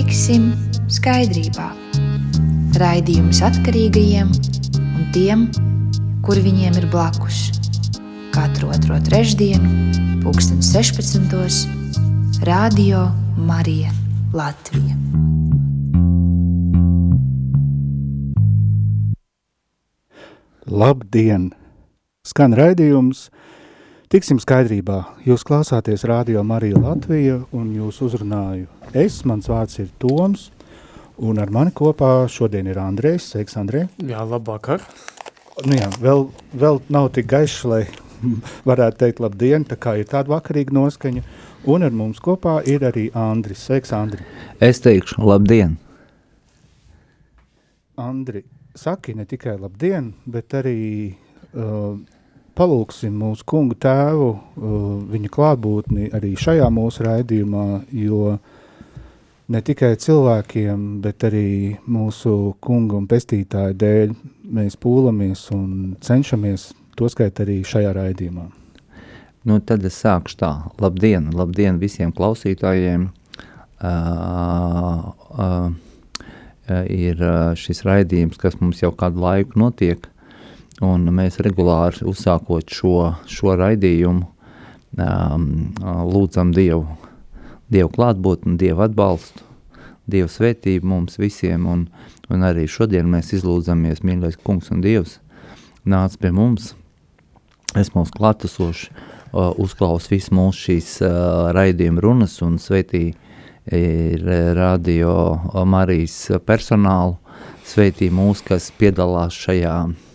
Tiksim skaidrībā. Raidījums atkarīgajiem un tiem, kuri viņiem ir blakus. Katru otro trešdienu, pulksten 16. Radio Marija Latvija. Labdien! Skan raidījums Tiksim skaidrībā, jūs klausāties Radio Marija Latvija un jūs uzrunāju es, mans vārds ir Toms, un ar mani kopā šodien ir Andrejs. Sveiks, Andrej! Jā, labvakar! Nu jā, vēl, vēl nav tik gaišs, lai varētu teikt labdien, tā kā ir tāda vakarīga noskaņa, un ar mums kopā ir arī Andris. Sveiks, Andri! Es teikšu labdien! Andri, saki ne tikai labdien, bet arī uh, palūksim mūsu kungu tēvu, uh, viņa klātbūtni arī šajā mūsu raidījumā, jo ne tikai cilvēkiem, bet arī mūsu kunga un pestītāja dēļ mēs pūlamies un cenšamies to skait arī šajā raidījumā. Nu, tad es sākšu tā. Labdien, labdien visiem klausītājiem. Uh, uh, ir šis raidījums, kas mums jau kādu laiku notiek, Un mēs regulāri uzsākot šo, šo raidījumu, um, lūdzam Dievu, Dievu klātbūtni, Dievu atbalstu, Dievu svētību mums visiem, un, un arī šodien mēs izlūdzamies, mīļais kungs un Dievs, nāc pie mums, es mums klātesoši, uh, uzklaus visu mūsu šīs uh, raidījuma runas un svētī ir radio Marijas personālu, svētī mūs, kas piedalās šajā raidījumā,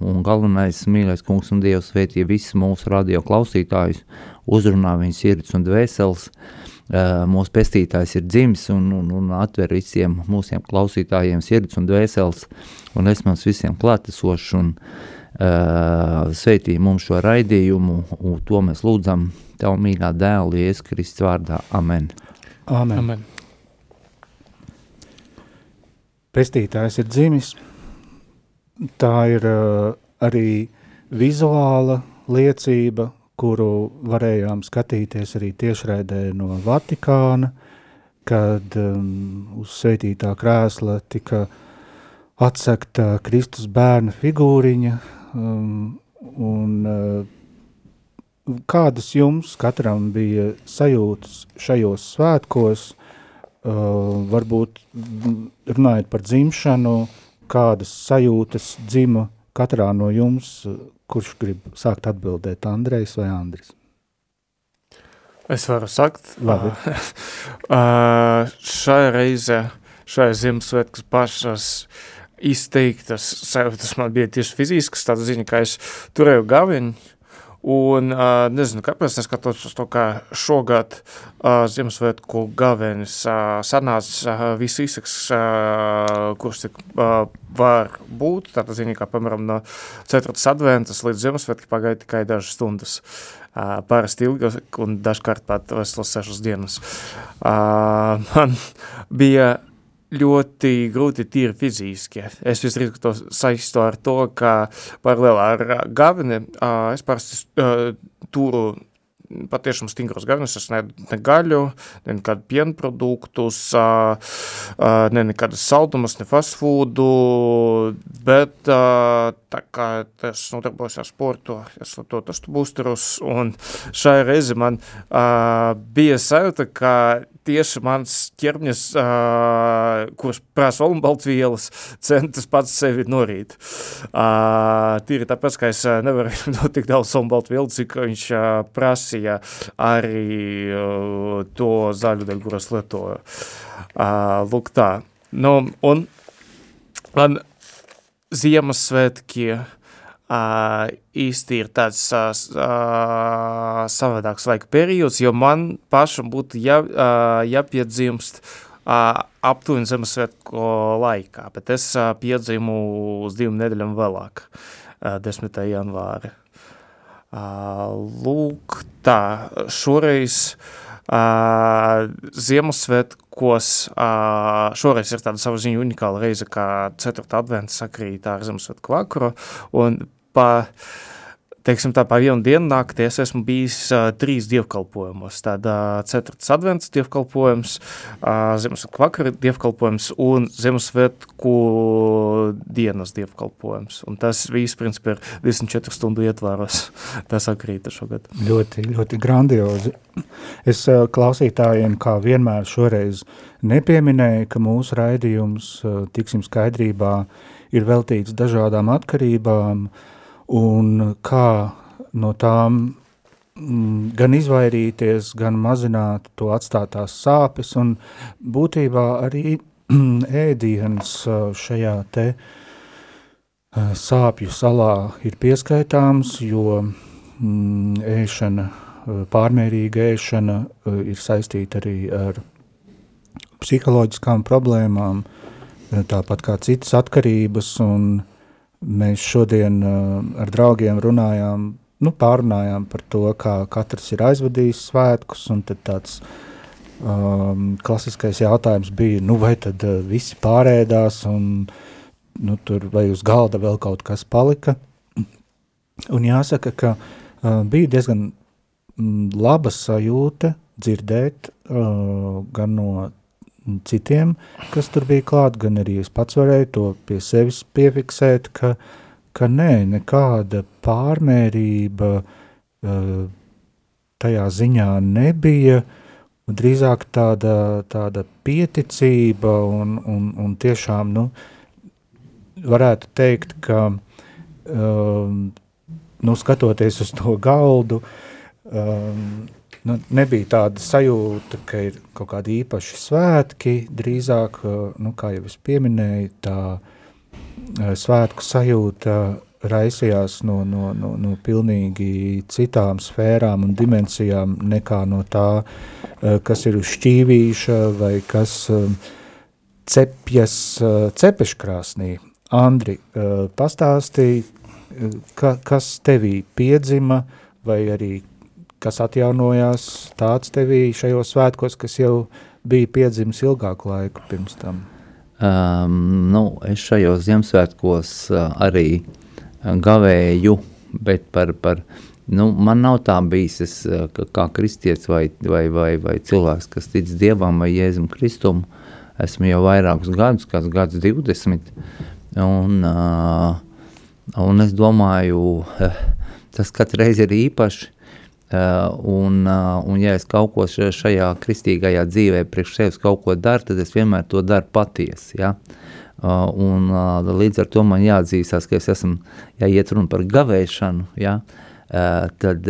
un galvenais mīļais kungs un Dievs svētīja visus mūsu radio klausītājus, uzrunā viņas sirds un dvēseles, uh, mūsu pestītājs ir dzimis un, un, un atver visiem mūsiem klausītājiem sirds un dvēseles, un es mums visiem klātesošs, un uh, svētīja mums šo raidījumu, un to mēs lūdzam Tev mīļā dēlu, Jēzus Kristus vārdā. Amen. Amen. Amen. Pestītājs ir dzimis, tā ir uh, arī vizuāla liecība, kuru varējām skatīties arī tiešraidē no Vatikāna, kad um, uz sveitītā krēsla tika atsekta Kristus bērna figūriņa, um, un uh, kādas jums katram bija sajūtas šajos svētkos, uh, varbūt runājot par dzimšanu, kādas sajūtas dzima katrā no jums, kurš grib sākt atbildēt, Andrejs vai Andris? Es varu sakt. Labi. šai reize, šai Ziemassvētkas pašas izteiktas sajūtas man bija tieši fiziskas, tāda ziņa, ka es turēju gaviņu, Un uh, nezinu, kāpēc, neskatoties uz to, kā šogad uh, Ziemassvētku gavenis uh, sanāca uh, viss izsaks, uh, kurš tik uh, var būt. Tātad, zini, kā, piemēram, no 4. adventas līdz Ziemassvētki pagaida tikai dažas stundas. Uh, parasti ilgi un dažkārt pat veselas sešas dienas. Uh, man bija ļoti grūti tīri fiziski. Es visdrīzāk to saisto ar to, ka paralēlā ar gavini es parasti turu patiešām stingros gaļas, es ne, ne gaļu, ne nekādu pienproduktus, ne nekādas saldumus, ne fast foodu, bet tā kā es nodarbojos ar sportu, es to tastu būsterus, un šai reizi man bija sajūta, ka tieši mans ķermnis, uh, kurš prasa olumbaltvielas, centas pats sevi norīt. Uh, tīri tāpēc, ka es nevaru dot tik daudz olumbaltvielu, cik viņš uh, prasīja arī uh, to zaļu daļu, kuras lietoju. Uh, lūk tā. Nu, un man Ziemassvētki Uh, īsti ir tāds savādāks laika periods, jo man pašam būtu jā, jāpiedzimst aptuveni Ziemassvētku laikā, bet es piedzimu uz divām nedēļām vēlāk, uh, 10. janvāri. Uh, lūk, tā, šoreiz Ziemassvētkos, šoreiz ir tāda sava ziņa unikāla reize, kā 4. adventa sakrīt ar Ziemassvētku vakaru, un pa teiksim tā, pa vienu dienu naktī es esmu bijis uh, trīs dievkalpojumos. Tad uh, ceturtas advents dievkalpojums, uh, Ziemassvētku vakara dievkalpojums un Ziemassvētku dienas dievkalpojums. Un tas viss, principā, ir 24 stundu ietvaros. tas akrīta šogad. Ļoti, ļoti grandiozi. Es uh, klausītājiem, kā vienmēr šoreiz nepieminēju, ka mūsu raidījums, uh, tiksim skaidrībā, ir veltīts dažādām atkarībām, uh, un kā no tām mm, gan izvairīties, gan mazināt to atstātās sāpes, un būtībā arī ēdienas šajā te sāpju salā ir pieskaitāms, jo mm, ēšana, pārmērīga ēšana ir saistīta arī ar psiholoģiskām problēmām, tāpat kā citas atkarības, un Mēs šodien uh, ar draugiem runājām, nu, pārunājām par to, kā katrs ir aizvadījis svētkus, tad tāds um, klasiskais jautājums bija, nu, vai tad uh, visi pārēdās, un nu, tur vai uz galda vēl kaut kas palika. Un jāsaka, ka uh, bija diezgan mm, laba sajūta dzirdēt uh, gan no citiem, kas tur bija klāt, gan arī es pats varēju to pie sevis piefiksēt, ka, ka nē, nekāda pārmērība uh, tajā ziņā nebija, drīzāk tāda, tāda pieticība un, un, un tiešām, nu, varētu teikt, ka, um, nu, skatoties uz to galdu, um, nu, nebija tāda sajūta, ka ir kaut kādi īpaši svētki, drīzāk, nu, kā jau es pieminēju, tā svētku sajūta raisījās no, no, no, no pilnīgi citām sfērām un dimensijām nekā no tā, kas ir uz šķīvīša vai kas cepjas cepeškrāsnī. Andri, pastāstīja, ka, kas tevī piedzima vai arī kas atjaunojās tāds tevī šajos svētkos, kas jau bija piedzimis ilgāku laiku pirms tam? Um, nu, es šajos Ziemassvētkos uh, arī uh, gavēju, bet par, par nu, man nav tā bijis, es, uh, kā kristietis vai, vai, vai, vai cilvēks, kas tic Dievam vai Jēzum Kristumu, esmu jau vairākus gadus, kāds gads 20, un, uh, un es domāju, tas katreiz ir īpaši, un, uh, un ja es kaut ko šajā kristīgajā dzīvē priekš sevis kaut ko daru, tad es vienmēr to daru patiesi, ja? Uh, un līdz ar to man jāatzīstās, ka es esmu, ja iet runa par gavēšanu, ja? tad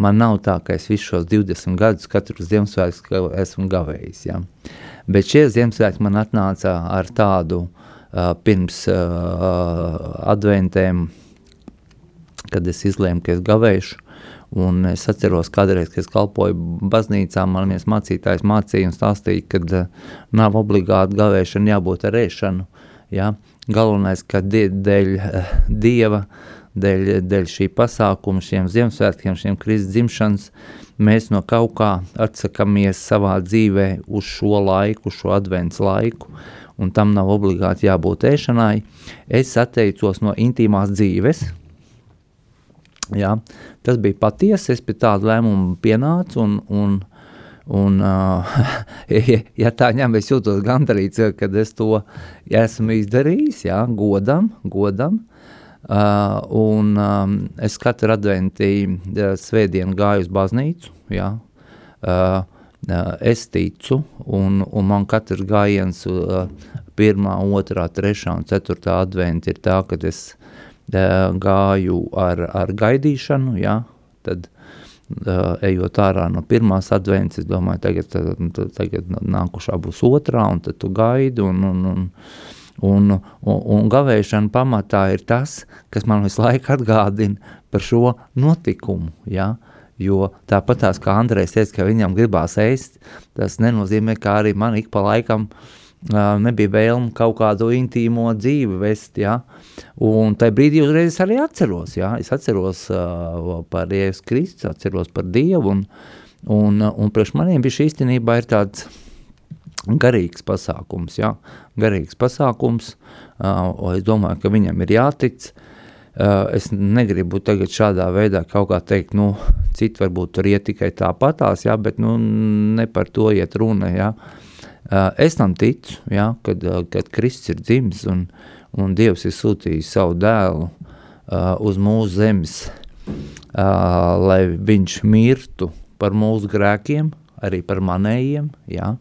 man nav tā, ka es visu šos 20 gadus katru Ziemassvētku esmu gavējis, ja? Bet šie Ziemassvētki man atnāca ar tādu pirms adventēm, kad es izlēmu, ka es gavēšu, Un es atceros, kādreiz, kad es kalpoju baznīcā, man viens mācītājs mācīja un stāstīja, ka uh, nav obligāti gavēšana jābūt ar ēšanu. Ja? Galvenais, ka dēļ uh, Dieva, dēļ, dēļ šī pasākuma, šiem Ziemassvētkiem, šiem Kristus dzimšanas, mēs no kaut kā atsakamies savā dzīvē uz šo laiku, šo advents laiku, un tam nav obligāti jābūt ēšanai. Es atteicos no intīmās dzīves, Jā, tas bija patiesi, es pie tāda lēmuma pienācu un, un, un uh, ja tā ņem, es jūtos gandarīts, kad es to esmu izdarījis, jā, godam, godam, uh, un um, es katru adventī uh, svētdienu gāju uz baznīcu, jā, uh, es ticu, un, un man katrs gājiens uh, pirmā, otrā, trešā un ceturtā adventa ir tā, kad es gāju ar, ar gaidīšanu, jā, tad uh, ejot ārā no pirmās advents, es domāju, tagad, tagad, tagad nākušā būs otrā, un tad tu gaidi, un, un, un, un, un, un gavēšana pamatā ir tas, kas man visu laiku atgādina par šo notikumu, jā, jo tāpat tās, kā Andrejs teica, ka viņam gribās ēst, tas nenozīmē, ka arī man ik pa laikam uh, nebija vēlme kaut kādu intīmo dzīvi vest, ja? un tajā brīdī uzreiz es arī atceros, ja? es atceros uh, par Jēzus Kristus, atceros par Dievu, un, un, un priekš maniem šī īstenībā ir tāds garīgs pasākums, ja? garīgs pasākums, uh, es domāju, ka viņam ir jātic, Uh, es negribu tagad šādā veidā kaut kā teikt, nu, citi varbūt tur iet tikai tāpatās, jā, bet nu, ne par to iet runa. Jā. Uh, es tam ticu, jā, kad, uh, kad Kristus ir dzimis un, un Dievs ir sūtījis savu dēlu uh, uz mūsu zemes, lai viņš mirtu par mūsu grēkiem, arī par manējiem, jā,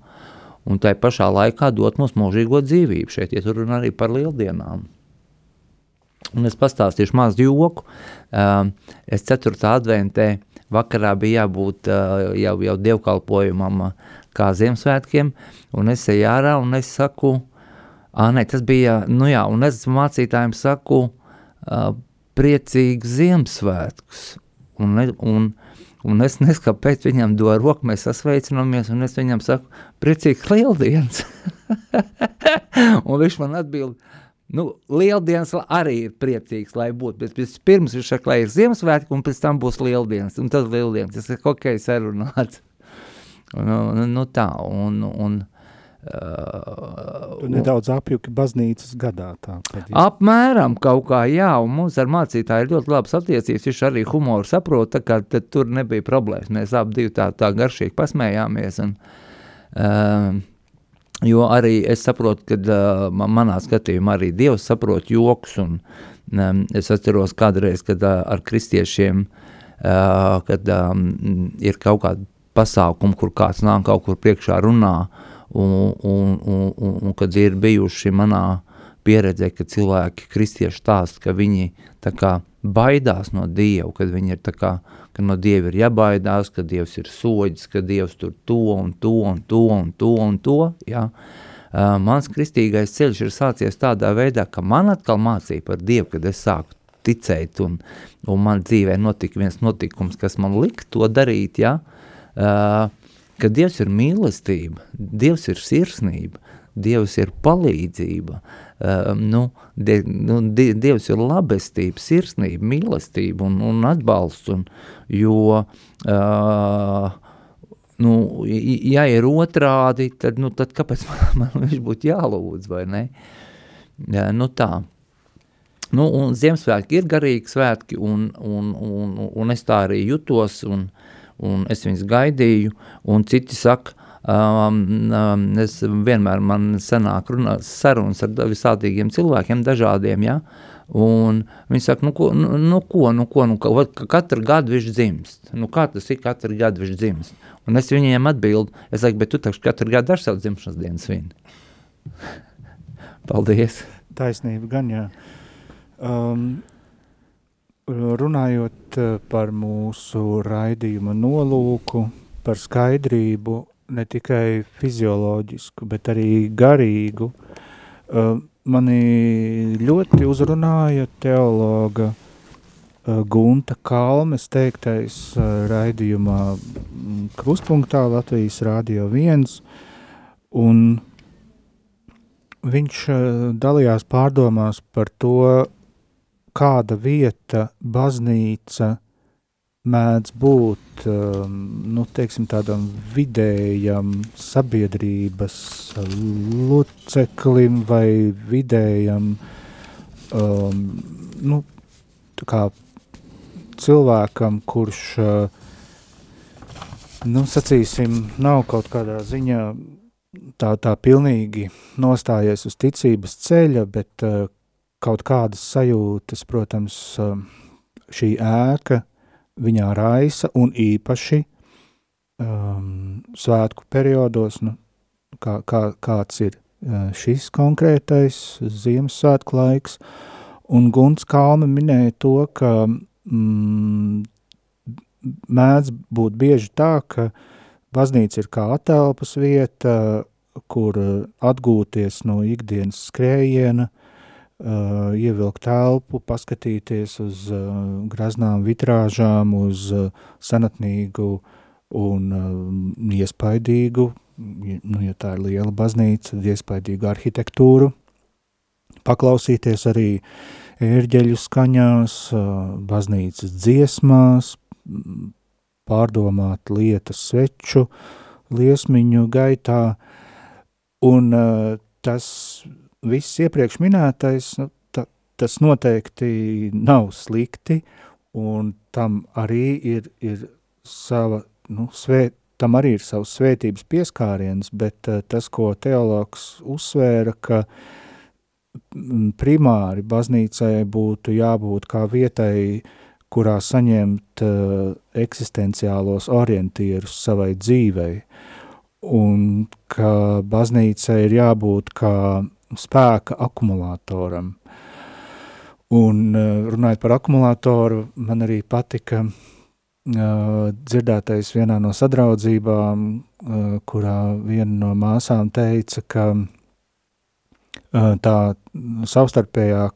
un tai pašā laikā dot mums mūžīgo dzīvību. Šeit iet runa arī par lieldienām. Un es pastāstīšu mazu joku. Es 4. adventē vakarā bija jābūt jau, jau dievkalpojumam uh, kā Ziemassvētkiem, un es eju ārā un es saku, ā, nē, tas bija, nu jā, un es mācītājiem saku, uh, priecīgs Ziemassvētkus. Un, un, un es nezinu, kāpēc viņam do roku, mēs sasveicinamies, un es viņam saku, priecīgs lieldienas. un viņš man atbild, Nu, lieldienas arī ir priecīgs, lai būtu, bet pirms viņš saka, lai ir Ziemassvētki, un pēc tam būs lieldienas, un tad lieldienas, tas ir ok, sarunāts. Nu, nu, nu tā, un, un Uh, tu nedaudz apjuki baznīcas gadā. Tā, ja. Apmēram kaut kā, jā, un mums ar mācītāju ir ļoti labas attiecības, viņš arī humoru saprot, tā kā tur nebija problēmas, mēs ap divi tā, tā garšīgi pasmējāmies, un uh, Jo arī es saprotu, ka uh, manā skatījumā arī Dievs saprot joks, un um, es atceros kādreiz, kad uh, ar kristiešiem, uh, kad um, ir kaut kāda pasākuma, kur kāds nāk kaut kur priekšā runā, un, un, un, un, un kad ir bijuši manā pieredzē, ka cilvēki kristieši stāst, ka viņi tā kā baidās no Dieva, kad viņi ir tā kā, ka no Dieva ir jābaidās, ka Dievs ir soģis, ka Dievs tur to un to un to un to un to, jā. Uh, mans kristīgais ceļš ir sācies tādā veidā, ka man atkal mācīja par Dievu, kad es sāku ticēt un, un man dzīvē notika viens notikums, kas man lika to darīt, uh, ka Dievs ir mīlestība, Dievs ir sirsnība, Dievs ir palīdzība, uh, nu, die, nu, die, Dievs ir labestība, sirsnība, mīlestība un, un atbalsts, un, jo, uh, nu, ja ir otrādi, tad, nu, tad kāpēc man, man viņš būtu jālūdz, vai ne? Uh, nu tā. Nu, un Ziemassvētki ir garīgi svētki, un, un, un, un es tā arī jutos, un, un es viņus gaidīju, un citi saka, Um, um, es vienmēr man sanāk runāt sarunas ar visādīgiem cilvēkiem, dažādiem, ja, un viņi saka, nu ko, nu, nu ko, nu ko, nu ko, katru gadu viņš dzimst, nu kā tas ir, katru gadu viņš dzimst, un es viņiem atbildu, es saku, bet tu taču katru gadu ar savu dzimšanas dienu svin. Paldies. Taisnība gan, jā. Um, runājot uh, par mūsu raidījuma nolūku, par skaidrību ne tikai fizioloģisku, bet arī garīgu. Uh, mani ļoti uzrunāja teologa uh, Gunta Kalmes teiktais raidījumā mm, Krustpunktā Latvijas Rādio 1, un viņš dalījās pārdomās par to, kāda vieta baznīca – mēdz būt um, nu, teiksim, tādam vidējam sabiedrības loceklim vai vidējam um, nu, kā cilvēkam, kurš uh, nu, sacīsim, nav kaut kādā ziņā tā, tā pilnīgi nostājies uz ticības ceļa, bet uh, kaut kādas sajūtas, protams, uh, šī ēka viņā raisa un īpaši um, svētku periodos, nu, kā, kā, kāds ir uh, šis konkrētais Ziemassvētku laiks, un Gunts Kalme minēja to, ka mm, mēdz būt bieži tā, ka baznīca ir kā atelpas vieta, kur atgūties no ikdienas skrējiena, uh, ievilkt telpu, paskatīties uz uh, graznām vitrāžām, uz uh, senatnīgu un uh, iespaidīgu, nu, ja tā ir liela baznīca, iespaidīgu arhitektūru, paklausīties arī ērģeļu skaņās, uh, baznīcas dziesmās, pārdomāt lietas sveču, liesmiņu gaitā, un uh, tas viss iepriekš minētais, nu, tā, tas noteikti nav slikti, un tam arī ir, ir sava, nu, svēt, tam arī ir savs svētības pieskāriens, bet uh, tas, ko teologs uzsvēra, ka primāri baznīcai būtu jābūt kā vietai, kurā saņemt uh, eksistenciālos orientierus savai dzīvei, un ka baznīca ir jābūt kā spēka akumulātoram. Un uh, runājot par akumulātoru, man arī patika uh, dzirdētais vienā no sadraudzībām, uh, kurā viena no māsām teica, ka uh, tā savstarpējā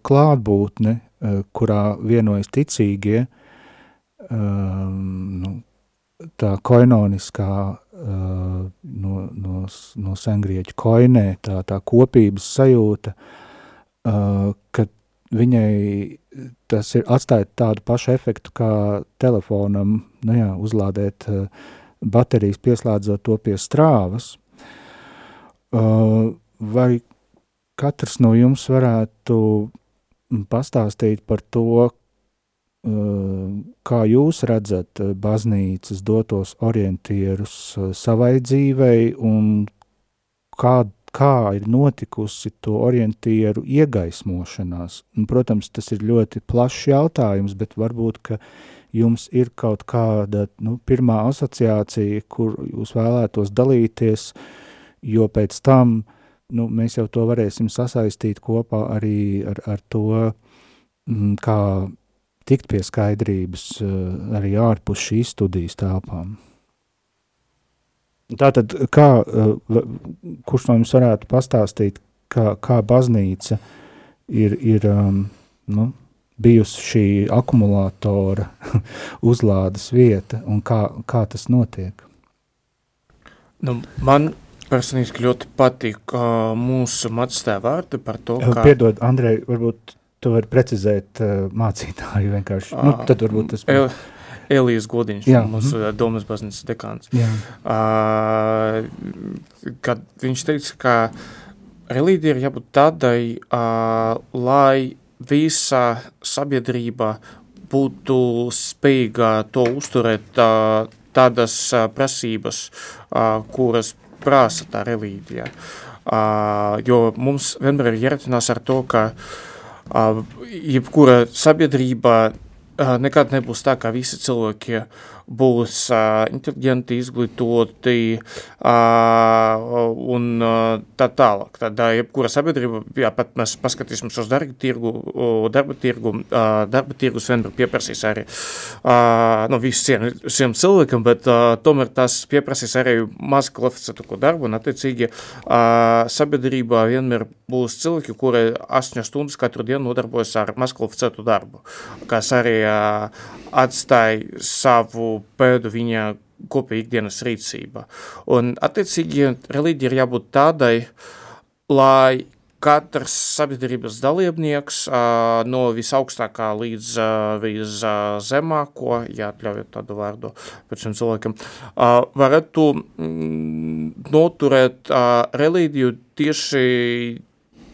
klātbūtne, uh, kurā vienojas ticīgie, nu, tā koinoniskā no, no, no sengrieķu koinē, tā, tā kopības sajūta, ka viņai tas ir atstājot tādu pašu efektu kā telefonam, nu jā, uzlādēt baterijas, pieslēdzot to pie strāvas. Vai katrs no jums varētu pastāstīt par to, kā jūs redzat baznīcas dotos orientierus savai dzīvei un kā, kā ir notikusi to orientieru iegaismošanās? Un, protams, tas ir ļoti plašs jautājums, bet varbūt, ka jums ir kaut kāda nu, pirmā asociācija, kur jūs vēlētos dalīties, jo pēc tam nu, mēs jau to varēsim sasaistīt kopā arī ar, ar to, kā tikt pie skaidrības eh, arī ārpus šīs studijas telpām. Tātad, kā, eh, kurš no jums varētu pastāstīt, kā, kā baznīca ir, ir um, nu, bijusi šī akumulātora uzlādes vieta un kā, kā tas notiek? Nu, man personīgi ļoti patīk uh, mūsu matstāvārdi par to, kā... Piedod, Andrej, varbūt Tu vari precizēt uh, mācītāju vienkārši. Uh, nu, tad varbūt tas ir. Elijas Godiņš, Jā. mūsu mm. domas baznīcas dekāns. Jā. Uh, kad viņš teica, ka reliģija ir jābūt tādai, uh, lai visa sabiedrība būtu spējīga to uzturēt uh, tādas uh, prasības, uh, kuras prasa tā reliģija. Uh, jo mums vienmēr ir jāretinās ar to, ka uh, jebkura sabiedrība nekad nebūs tā, ka visi cilvēki būs uh, inteliģenti, izglītoti uh, un uh, tā tālāk. Tad uh, jebkura sabiedrība, jā, pat mēs paskatīsimies uz darba tirgu, darba tirgu, uh, darba tirgus vienmēr pieprasīs arī uh, nu, visiem, visiem cilvēkiem, bet uh, tomēr tas pieprasīs arī maz kvalificētāko darbu un attiecīgi uh, sabiedrībā vienmēr būs cilvēki, kuri 8 stundas katru dienu nodarbojas ar maz kvalificētu darbu, kas arī uh, atstāja savu pēdu viņa kopīga ikdienas rīcība. Un, attiecīgi, reliģija ir jābūt tādai, lai katrs sabiedrības dalībnieks uh, no visaugstākā līdz uh, viszemāko, ja atļaujat tādu vārdu par šiem cilvēkiem, uh, varētu mm, noturēt uh, reliģiju tieši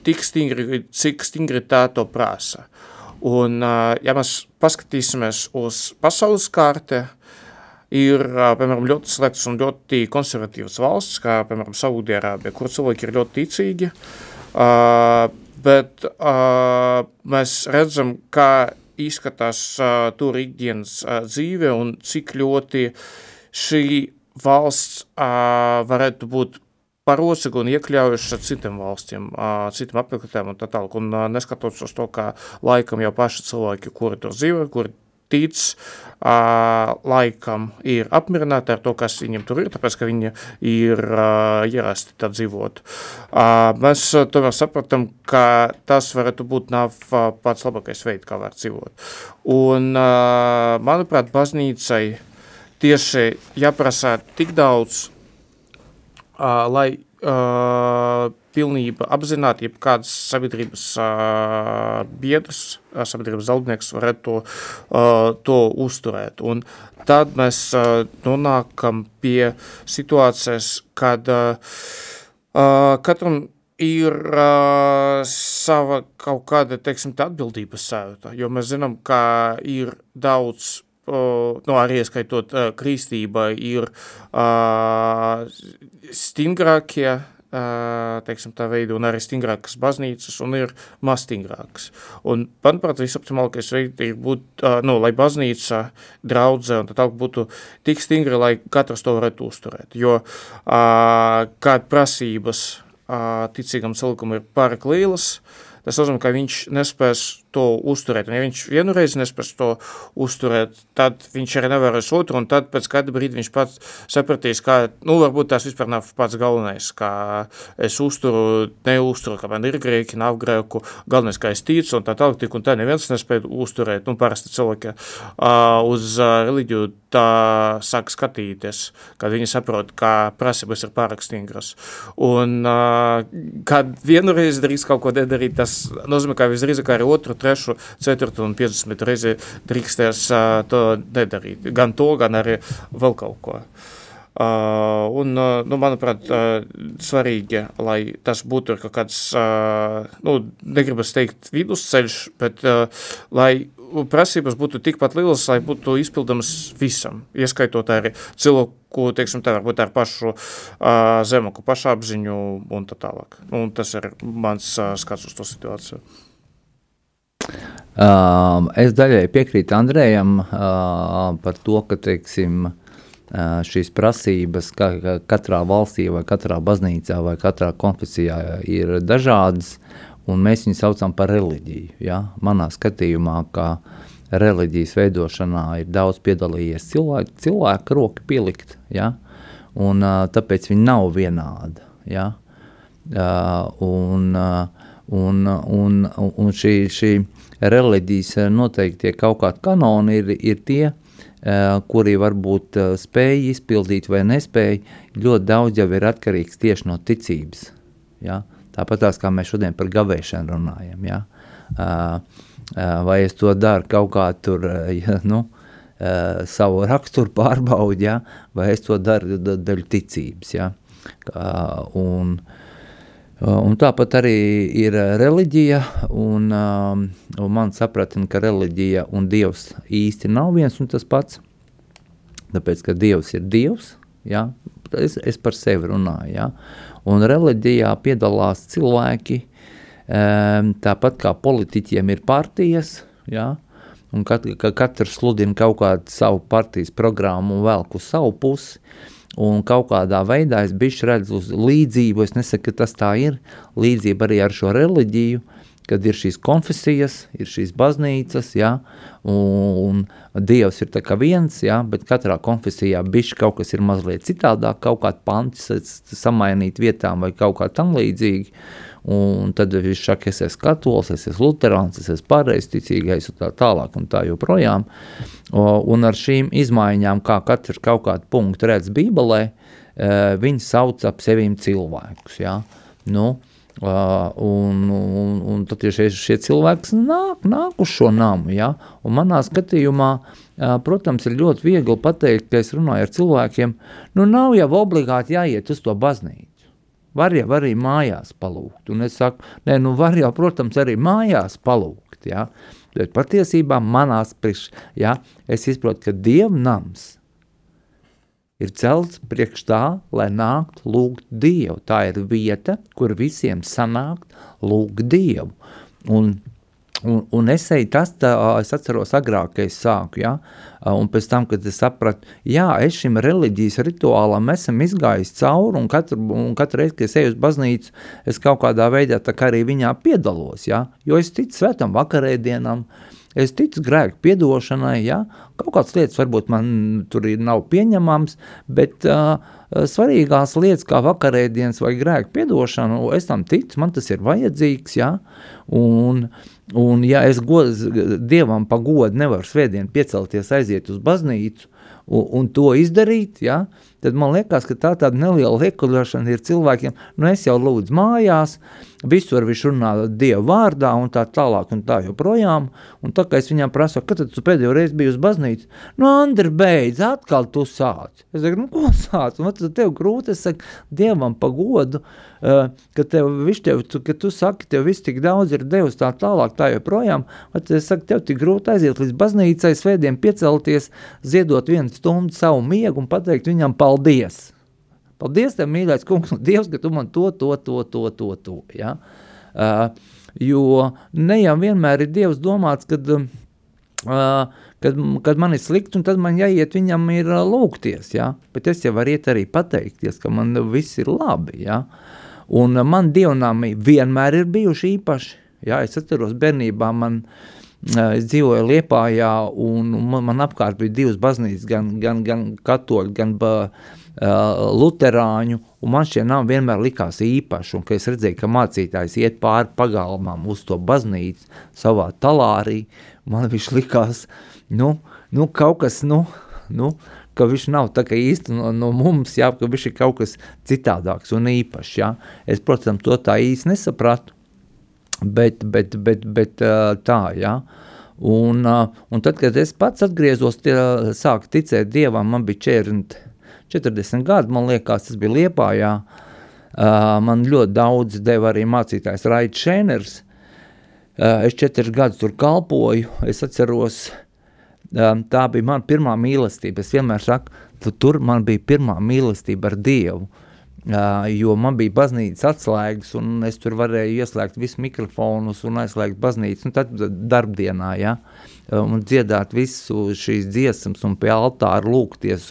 tik stingri, cik stingri tā to prasa. Un, ja mēs paskatīsimies uz pasaules kārte, ir, piemēram, ļoti slēgts un ļoti konservatīvs valsts, kā, piemēram, Saudierābija, kur cilvēki ir ļoti ticīgi, bet mēs redzam, kā izskatās tur ikdienas dzīve un cik ļoti šī valsts varētu būt parocīga un iekļaujuša citiem valstiem, uh, citiem apmeklētājiem un tā tālāk. Un neskatoties uz to, ka laikam jau paši cilvēki, kuri tur dzīvo, kuri tic, laikam ir apmierināti ar to, kas viņam tur ir, tāpēc, ka viņi ir ierasti tā dzīvot. Mēs tomēr sapratam, ka tas varētu būt nav pats labākais veids, kā var dzīvot. Un, manuprāt, baznīcai tieši jāprasa tik daudz, lai uh, pilnība apzināti, ja kāds sabiedrības uh, biedrs, sabiedrības dalībnieks varētu to, uh, to uzturēt. Un tad mēs uh, nonākam pie situācijas, kad uh, katram ir uh, sava kaut kāda, teiksim, tā atbildības sajūta, jo mēs zinām, ka ir daudz, nu, arī ieskaitot uh, kristība, ir uh, stingrākie, teiksim, tā veida, un arī stingrākas baznīcas, un ir maz stingrākas. Un, manuprāt, visoptimālākais veids ir būt, nu, lai baznīca, draudze un tā tālāk būtu tik stingri, lai katrs to varētu uzturēt. Jo uh, kād prasības ticīgam cilvēkam ir pārāk lielas, tas nozīmē, ka viņš nespēs to uzturēt. Un ja viņš vienreiz nespēs to uzturēt, tad viņš arī nevarēs otru, un tad pēc kāda brīdi viņš pats sapratīs, ka, nu, varbūt tās vispār nav pats galvenais, kā es uzturu, neuzturu, ka man ir grēki, nav grēku, galvenais, kā es ticu, un tā tālāk, tik un tā neviens nespēja uzturēt, nu, parasti cilvēki uh, uz reliģiju tā sāk skatīties, kad viņi saprot, ka prasības ir pārāk stingras. Un, uh, kad vienreiz darīs kaut ko nedarīt, tas nozīmē, ka visdrīzāk arī otru, trešu, ceturtu un 50 reizi drīkstēs to nedarīt. Gan to, gan arī vēl kaut ko. Uh, un, nu, manuprāt, uh, svarīgi, lai tas būtu kaut kāds, uh, nu, negribas teikt vidusceļš, bet uh, lai prasības būtu tikpat lielas, lai būtu izpildamas visam, ieskaitot arī cilvēku, teiksim tā, varbūt ar pašu uh, zemāku pašapziņu un tā tālāk. Un tas ir mans uh, skats uz to situāciju. Um, es daļai piekrītu Andrejam uh, par to, ka teiksim, uh, šīs prasības ka, ka katrā valstī, vai katrā baznīcā, vai katrā konfesijā ir dažādas, un mēs viņus saucam par reliģiju. Ja? Manā skatījumā, ka reliģijas veidošanā ir daudz piedalījies cilvēku, cilvēku roka pielikt, ja? un uh, tāpēc viņi nav vienādi. Ja? Uh, un, uh, un, un, un šī, šī reliģijas eh, noteiktie kaut kādi kanoni ir, ir tie, uh, kuri varbūt uh, spēj izpildīt vai nespēj, ļoti daudz jau ir atkarīgs tieši no ticības. Ja? Tāpat tās, kā mēs šodien par gavēšanu runājam. Ja? Vai es to daru kaut kā tur, ja, nu, savu raksturu pārbaudi, ja? vai es to daru daļu ticības. Ja? Un, Uh, un tāpat arī ir reliģija, un, um, un man sapratni, ka reliģija un Dievs īsti nav viens un tas pats. Tāpēc, ka Dievs ir Dievs, ja? es, es par sevi runāju, ja? un reliģijā piedalās cilvēki, um, tāpat kā politiķiem ir partijas, ja? un kat, ka katrs sludina kaut kādu savu partijas programmu un velk uz savu pusi, un kaut kādā veidā es bišķi redzu uz līdzību, es nesaku, ka tas tā ir, līdzība arī ar šo reliģiju, kad ir šīs konfesijas, ir šīs baznīcas, ja, un, un Dievs ir tā kā viens, ja, bet katrā konfesijā bišķi kaut kas ir mazliet citādāk, kaut kāds pantis samainīt vietām vai kaut kā tam līdzīgi, un tad viņš saka, es esmu katols, es esmu luterāns, es esmu pareizticīgais un tā tālāk un tā joprojām. Un ar šīm izmaiņām, kā katrs kaut kādu punktu redz Bībelē, e, viņi sauc ap sevīm cilvēkus, ja? Nu, Uh, un, un, un tad šie, šie cilvēki nāk, nāk uz šo namu. Ja? Un manā skatījumā, uh, protams, ir ļoti viegli pateikt, ka es runāju ar cilvēkiem, nu nav jau obligāti jāiet uz to baznīcu. Var jau arī mājās palūgt. Un es saku, nē, nu var jau, protams, arī mājās palūgt, ja? Bet patiesībā manās priekš, ja, es izprotu, ka dievnams ir celts priekš tā, lai nākt lūgt Dievu. Tā ir vieta, kur visiem sanākt lūgt Dievu. Un Un, un es eju tas, tā, es atceros agrāk, ka es sāku, ja, un pēc tam, kad es sapratu, jā, es šim reliģijas rituālam esam izgājis cauri, un katru, un katru reizi, kad es eju uz baznīcu, es kaut kādā veidā tā kā arī viņā piedalos, ja, jo es ticu svētam vakarēdienam, es ticu grēku piedošanai, ja, kaut kādas lietas varbūt man tur ir nav pieņemams, bet uh, svarīgās lietas kā vakarēdienas vai grēku piedošana, es tam ticu, man tas ir vajadzīgs, ja, un, Un ja es god, Dievam pa godu nevaru svētdien piecelties, aiziet uz baznīcu un, un to izdarīt, ja, tad man liekas, ka tā tāda neliela liekuļošana ir cilvēkiem, nu es jau lūdzu mājās, visur viņš runā Dieva vārdā un tā tālāk un tā joprojām. Un tā kā es viņam prasu, kad tu pēdējo reizi biji uz baznīcu, nu, Andri, beidz, atkal tu sāc. Es saku, nu, ko sāc? Un tad tev grūti, es saku, Dievam pagodu, uh, ka tev, viņš tev, tu, ka tu saki, tev viss tik daudz ir devis tā tālāk, tā joprojām. At es saku, tev tik grūti aiziet līdz baznīcai, svētdien piecelties, ziedot vienu stundu savu miegu un pateikt viņam paldies. Paldies, tev, mīļais kungs, un Dievs, ka tu man to, to, to, to, to, to ja? uh, jo ne jau vienmēr ir Dievs domāts, kad, uh, kad, kad man ir slikti, un tad man jāiet viņam ir uh, lūgties, ja? bet es jau varu iet arī pateikties, ka man viss ir labi, ja? un uh, man dievnāmi vienmēr ir bijuši īpaši, ja? es atceros bērnībā man, uh, Es dzīvoju Liepājā, un man, man apkārt bija divas baznīcas, gan, gan, gan katoļu, gan uh, luterāņu, un man šie nav vienmēr likās īpaši, un kad es redzēju, ka mācītājs iet pāri pagalmām uz to baznīcu savā talārī, man viņš likās, nu, nu kaut kas, nu, nu, ka viņš nav tā kā īsti no, no mums, jā, ka viņš ir kaut kas citādāks un īpašs, jā. Es, protams, to tā īsti nesapratu, bet, bet, bet, bet tā, jā. Un, un tad, kad es pats atgriezos, tie, sāku ticēt Dievam, man bija 40, 40 gadi, man liekas, tas bija Liepājā. Uh, man ļoti daudz deva arī mācītājs Raits Šēners. Uh, es četrus gadus tur kalpoju, es atceros, um, tā bija mana pirmā mīlestība. Es vienmēr saku, tu, tur man bija pirmā mīlestība ar Dievu. Uh, jo man bija baznīcas atslēgas, un es tur varēju ieslēgt visus mikrofonus un aizslēgt baznīcu, un tad darbdienā, ja, un dziedāt visu šīs dziesmas un pie altāra lūgties,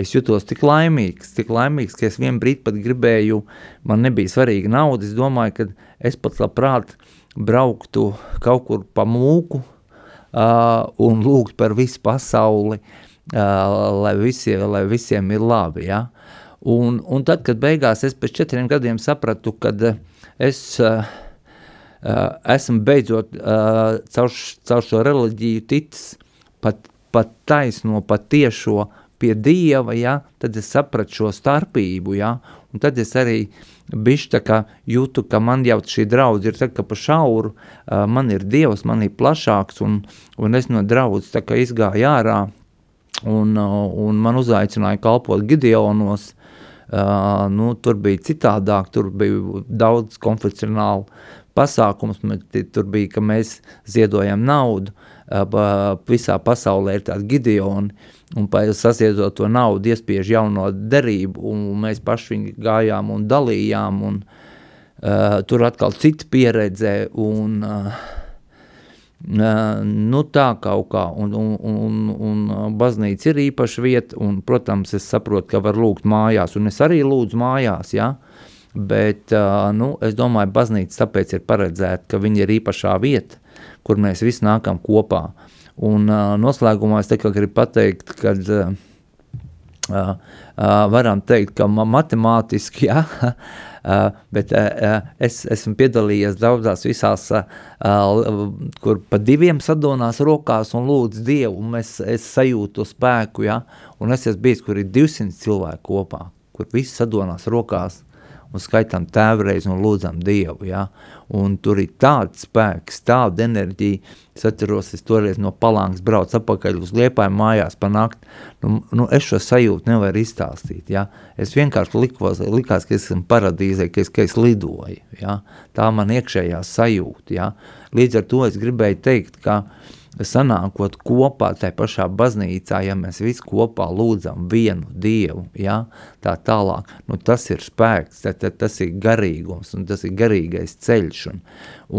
es jutos tik laimīgs, tik laimīgs, ka es vienu brīdi pat gribēju, man nebija svarīga nauda, es domāju, ka es pat labprāt brauktu kaut kur pa mūku uh, un lūgt par visu pasauli, uh, lai, visie, lai visiem ir labi, ja, Un, un tad, kad beigās es pēc četriem gadiem sapratu, kad es uh, esmu beidzot uh, caur, caur šo reliģiju ticis pat, pat taisno, pat tiešo pie Dieva, ja, tad es sapratu šo starpību, ja, un tad es arī bišķi jūtu, ka man jau šī draudz ir tā kā pa šauru, uh, man ir Dievs, man ir plašāks, un, un es no draudz tā kā izgāju ārā, un, un man uzaicināja kalpot Gideonos, Uh, nu, tur bija citādāk, tur bija daudz konfesionālu pasākums, tur bija, ka mēs ziedojam naudu, visā pasaulē ir tādi gideoni, un sasiedot to naudu iespiež jauno derību, un mēs paši gājām un dalījām, un uh, tur atkal cita pieredze, un uh, Nu, tā kaut kā, un, un, un, un baznīca ir īpaša vieta, un, protams, es saprotu, ka var lūgt mājās, un es arī lūdzu mājās, ja? Bet, nu, es domāju, baznīca tāpēc ir paredzēta, ka viņa ir īpašā vieta, kur mēs visi nākam kopā. Un noslēgumā es tikai gribu pateikt, ka varam teikt, ka matemātiski, Uh, bet es esmu piedalījies daudzās visās, kur pa diviem sadonās rokās un lūdz Dievu, un es, es sajūtu spēku, ja? un es esmu bijis, kur ir 200 cilvēku kopā, kur visi sadonās rokās, un skaitām tēvreiz un lūdzam Dievu, ja? un tur ir tāds spēks, tāda enerģija, es atceros, es toreiz no palāngas braucu apakaļ uz liepājumu mājās pa nakti, nu, nu es šo sajūtu nevaru izstāstīt, ja? es vienkārši likos, likās, ka es esmu paradīzē, ka es, ka es lidoju, ja? tā man iekšējā sajūta, ja? līdz ar to es gribēju teikt, ka uh, sanākot kopā tajā pašā baznīcā, ja mēs visi kopā lūdzam vienu Dievu, ja, tā tālāk, nu tas ir spēks, tā, tā, tas ir garīgums, un tas ir garīgais ceļš, un,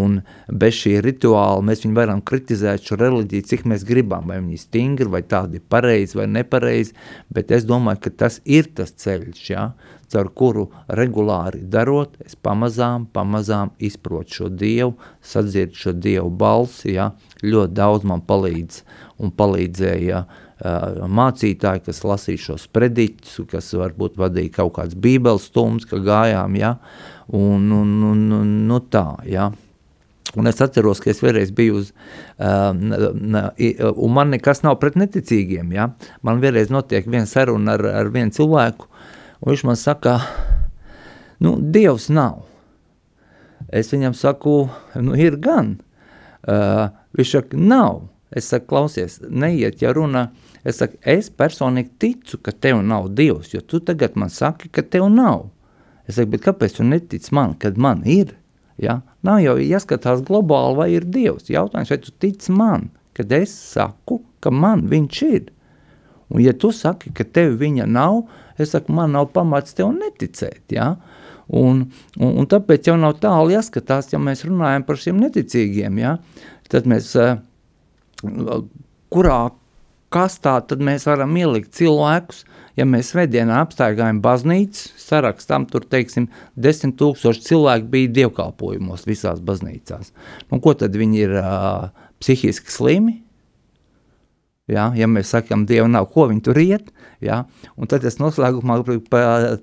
un bez šī rituāla mēs viņu varam kritizēt šo reliģiju, cik mēs gribam, vai viņi stingri, vai tādi pareizi, vai nepareizi, bet es domāju, ka tas ir tas ceļš, ja, caur kuru regulāri darot, es pamazām, pamazām izprotu šo Dievu, sadzirdu šo Dievu balsi, ja, ļoti daudz man palīdz un palīdzēja uh, mācītāji, kas lasīja šos prediķus, kas varbūt vadīja kaut kāds bībeles stums, ka gājām, ja, un, un, un, un nu tā, ja. Un es atceros, ka es vienreiz biju uz, uh, un man nekas nav pret neticīgiem, ja. Man vienreiz notiek viena saruna ar, ar vienu cilvēku, Un viņš man saka, nu, Dievs nav. Es viņam saku, nu ir gan. Uh, viņš saka, nav. Es saku, klausies, neiet, ja runa. Es saku, es personīgi ticu, ka tev nav Dievs, jo tu tagad man saki, ka tev nav. Es saku, bet kāpēc tu netici man, kad man ir? Ja? Nav jau jāskatās globāli, vai ir Dievs. Jautājums, vai tu tici man, kad es saku, ka man viņš ir? Un ja tu saki, ka tev viņa nav, es saku, man nav pamats tev neticēt, ja? Un, un, un tāpēc jau nav tālu jāskatās, ja mēs runājam par šiem neticīgiem, ja? tad mēs, eh, kurā kastā tad mēs varam ielikt cilvēkus, ja mēs svētdienā apstaigājam baznīcu, sarakstam, tur, teiksim, desmit tūkstoši cilvēku bija dievkalpojumos visās baznīcās. Nu, ko tad viņi ir uh, psihiski slimi? Ja, ja mēs sakām, Dieva nav, ko viņi tur iet, ja, un tad es noslēgumā,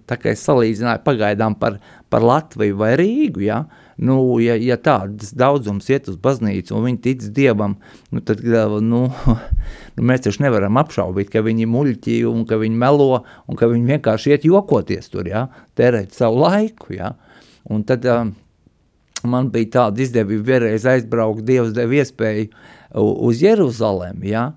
tā kā es salīdzināju pagaidām par, par Latviju vai Rīgu, ja, nu, ja, ja tāds daudzums iet uz baznīcu un viņi tic Dievam, nu, tad, nu, nu, mēs taču nevaram apšaubīt, ka viņi muļķi un ka viņi melo un ka viņi vienkārši iet jokoties tur, ja, tērēt savu laiku, ja, un tad um, man bija tāda izdevība vienreiz aizbraukt, Dievs deva iespēju uz Jeruzalem, ja,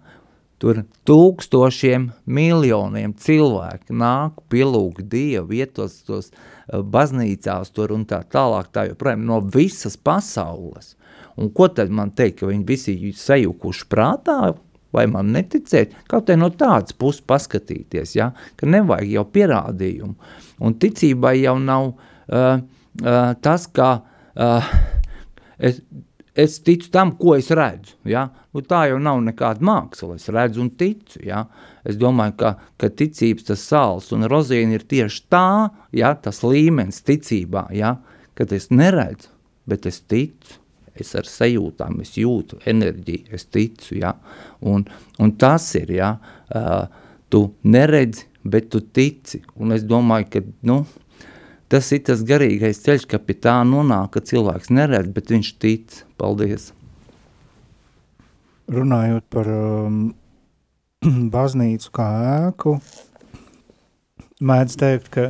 Tur tūkstošiem, miljoniem cilvēku nāk, pielūg Dievu, vietos tos uh, baznīcās tur un tā tālāk, tā joprojām no visas pasaules. Un ko tad man teikt, ka viņi visi sajukuši prātā, vai man neticēt, kaut arī no tādas puses paskatīties, ja? ka nevajag jau pierādījumu. Un ticībai jau nav uh, uh, tas, ka uh, es, es ticu tam, ko es redzu. Ja? Nu, tā jau nav nekāda māksla, es redzu un ticu. Ja? Es domāju, ka, ka ticības tas sāls un rozīna ir tieši tā, ja? tas līmenis ticībā, ja? kad es neredzu, bet es ticu. Es ar sajūtām, es jūtu enerģiju, es ticu, ja? un, un tas ir, ja? uh, tu neredzi, bet tu tici, un es domāju, ka, nu, tas ir tas garīgais ceļš, ka pie tā nonāk, ka cilvēks neredz, bet viņš tic. Paldies! Runājot par um, baznīcu kā ēku, mēdz teikt, ka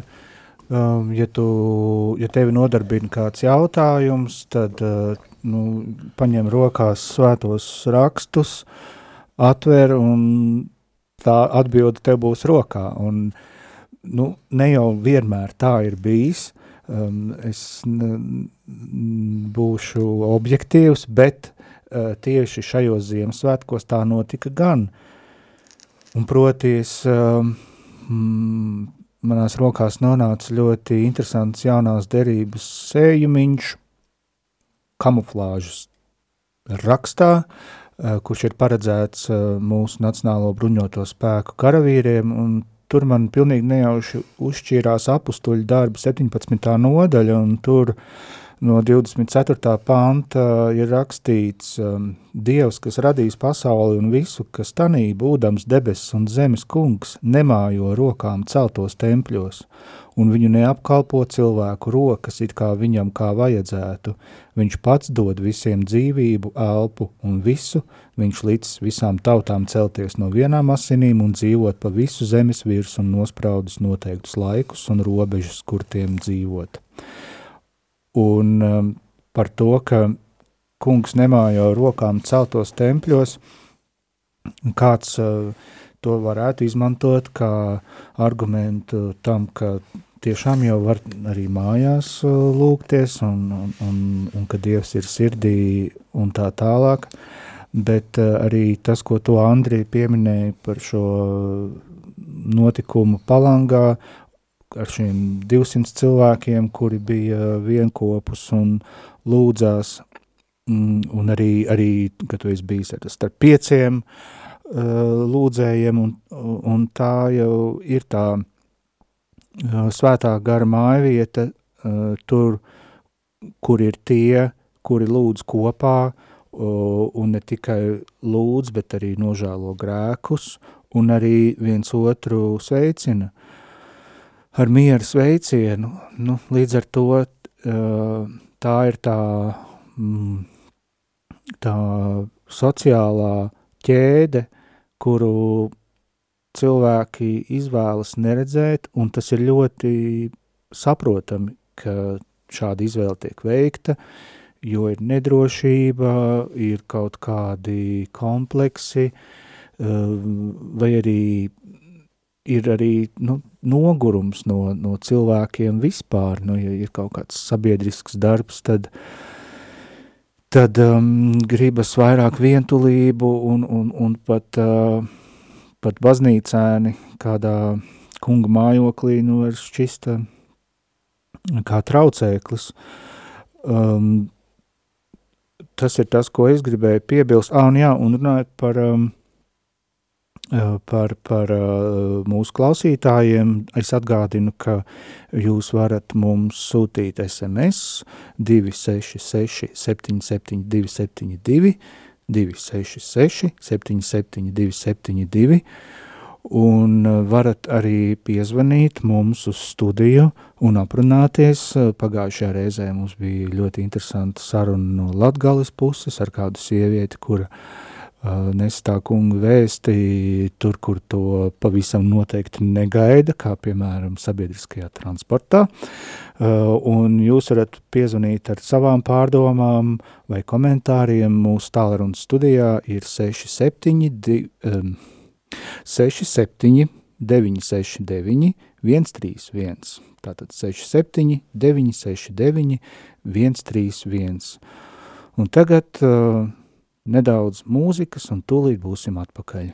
um, ja, tu, ja tevi nodarbina kāds jautājums, tad uh, nu, paņem rokās svētos rakstus, atver un tā atbilde tev būs rokā. Un, uh, nu, ne jau vienmēr tā ir bijis. Um, es būšu objektīvs, bet uh, tieši šajos Ziemassvētkos tā notika gan. Un proti, es, um, manās rokās nonāca ļoti interesants jaunās derības sējumiņš, kamuflāžas rakstā, uh, kurš ir paredzēts uh, mūsu Nacionālo bruņoto spēku karavīriem, un tur man pilnīgi nejauši uzšķīrās apustuļu darba 17. nodaļa, un tur no 24. panta ir rakstīts um, Dievs, kas radīs pasauli un visu, kas tanī, būdams debesis un zemes kungs, nemājo rokām celtos tempļos, un viņu neapkalpo cilvēku rokas, it kā viņam kā vajadzētu. Viņš pats dod visiem dzīvību, elpu un visu, viņš līdz visām tautām celties no vienām asinīm un dzīvot pa visu zemes virs un nospraudus noteiktus laikus un robežas, kur tiem dzīvot. Un um, par to, ka kungs nemājo rokām celtos tempļos, kāds uh, to varētu izmantot kā argumentu tam, ka tiešām jau var arī mājās uh, lūgties un, un, un, un ka Dievs ir sirdī un tā tālāk, bet uh, arī tas, ko to Andrija pieminēja par šo notikumu palangā, ar šiem 200 cilvēkiem, kuri bija vienkopus un lūdzās, mm, un arī, arī kad tu esi bijis starp pieciem uh, lūdzējiem, un, un tā jau ir tā svētā gara mājvieta tur, kur ir tie, kuri lūdz kopā, un ne tikai lūdz, bet arī nožēlo grēkus, un arī viens otru sveicina ar mieru sveicienu. Nu, līdz ar to tā ir tā, mm, tā sociālā ķēde, kuru cilvēki izvēlas neredzēt, un tas ir ļoti saprotami, ka šāda izvēle tiek veikta, jo ir nedrošība, ir kaut kādi kompleksi, vai arī ir arī nu, nogurums no, no cilvēkiem vispār, nu, ja ir kaut kāds sabiedrisks darbs, tad, tad um, gribas vairāk vientulību un, un, un pat, uh, pat baznīcēni kādā kunga mājoklī nu, var šķist uh, kā traucēklis. Um, tas ir tas, ko es gribēju piebilst. Ah, un jā, un runājot par um, par, par eh, mūsu klausītājiem. Es atgādinu, ka jūs varat mums sūtīt SMS 266 772 72 266 772 72 un eh, varat arī piezvanīt mums uz studiju un aprunāties. Pagājušajā reizē mums bija ļoti interesanta saruna no Latgales puses ar kādu sievieti, kura uh, nes tā kunga vēsti tur, kur to pavisam noteikti negaida, kā piemēram sabiedriskajā transportā. Un jūs varat piezvanīt ar savām pārdomām vai komentāriem. Mūsu tālruņa studijā ir 67, 67 969 131. Tātad 67 969 131. Un tagad uh, nedaudz mūzikas un tūlīt būsim atpakaļ.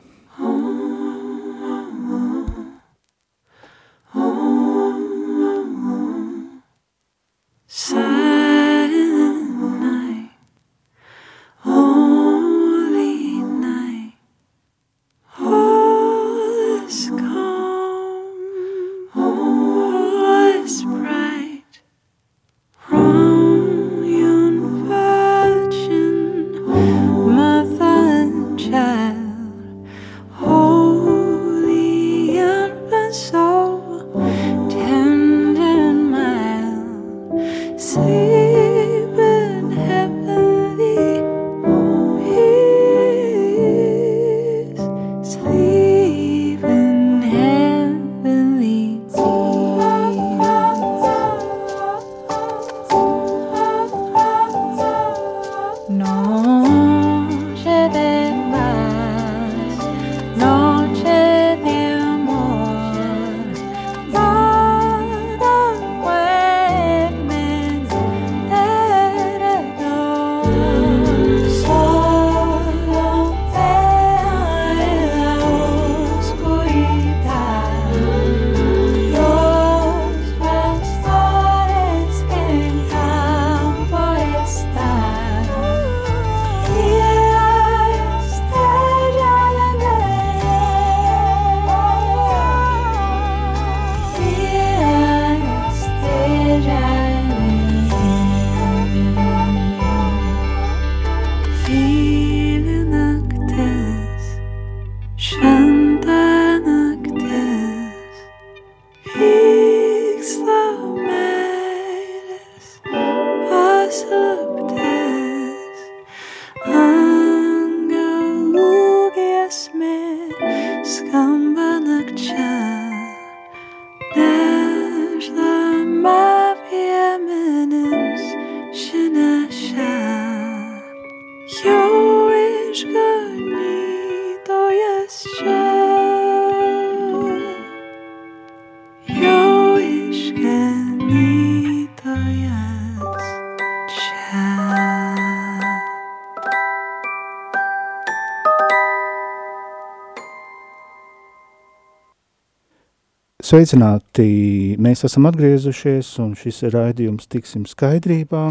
Sveicināti! Mēs esam atgriezušies, un šis raidījums Tiksim skaidrībā.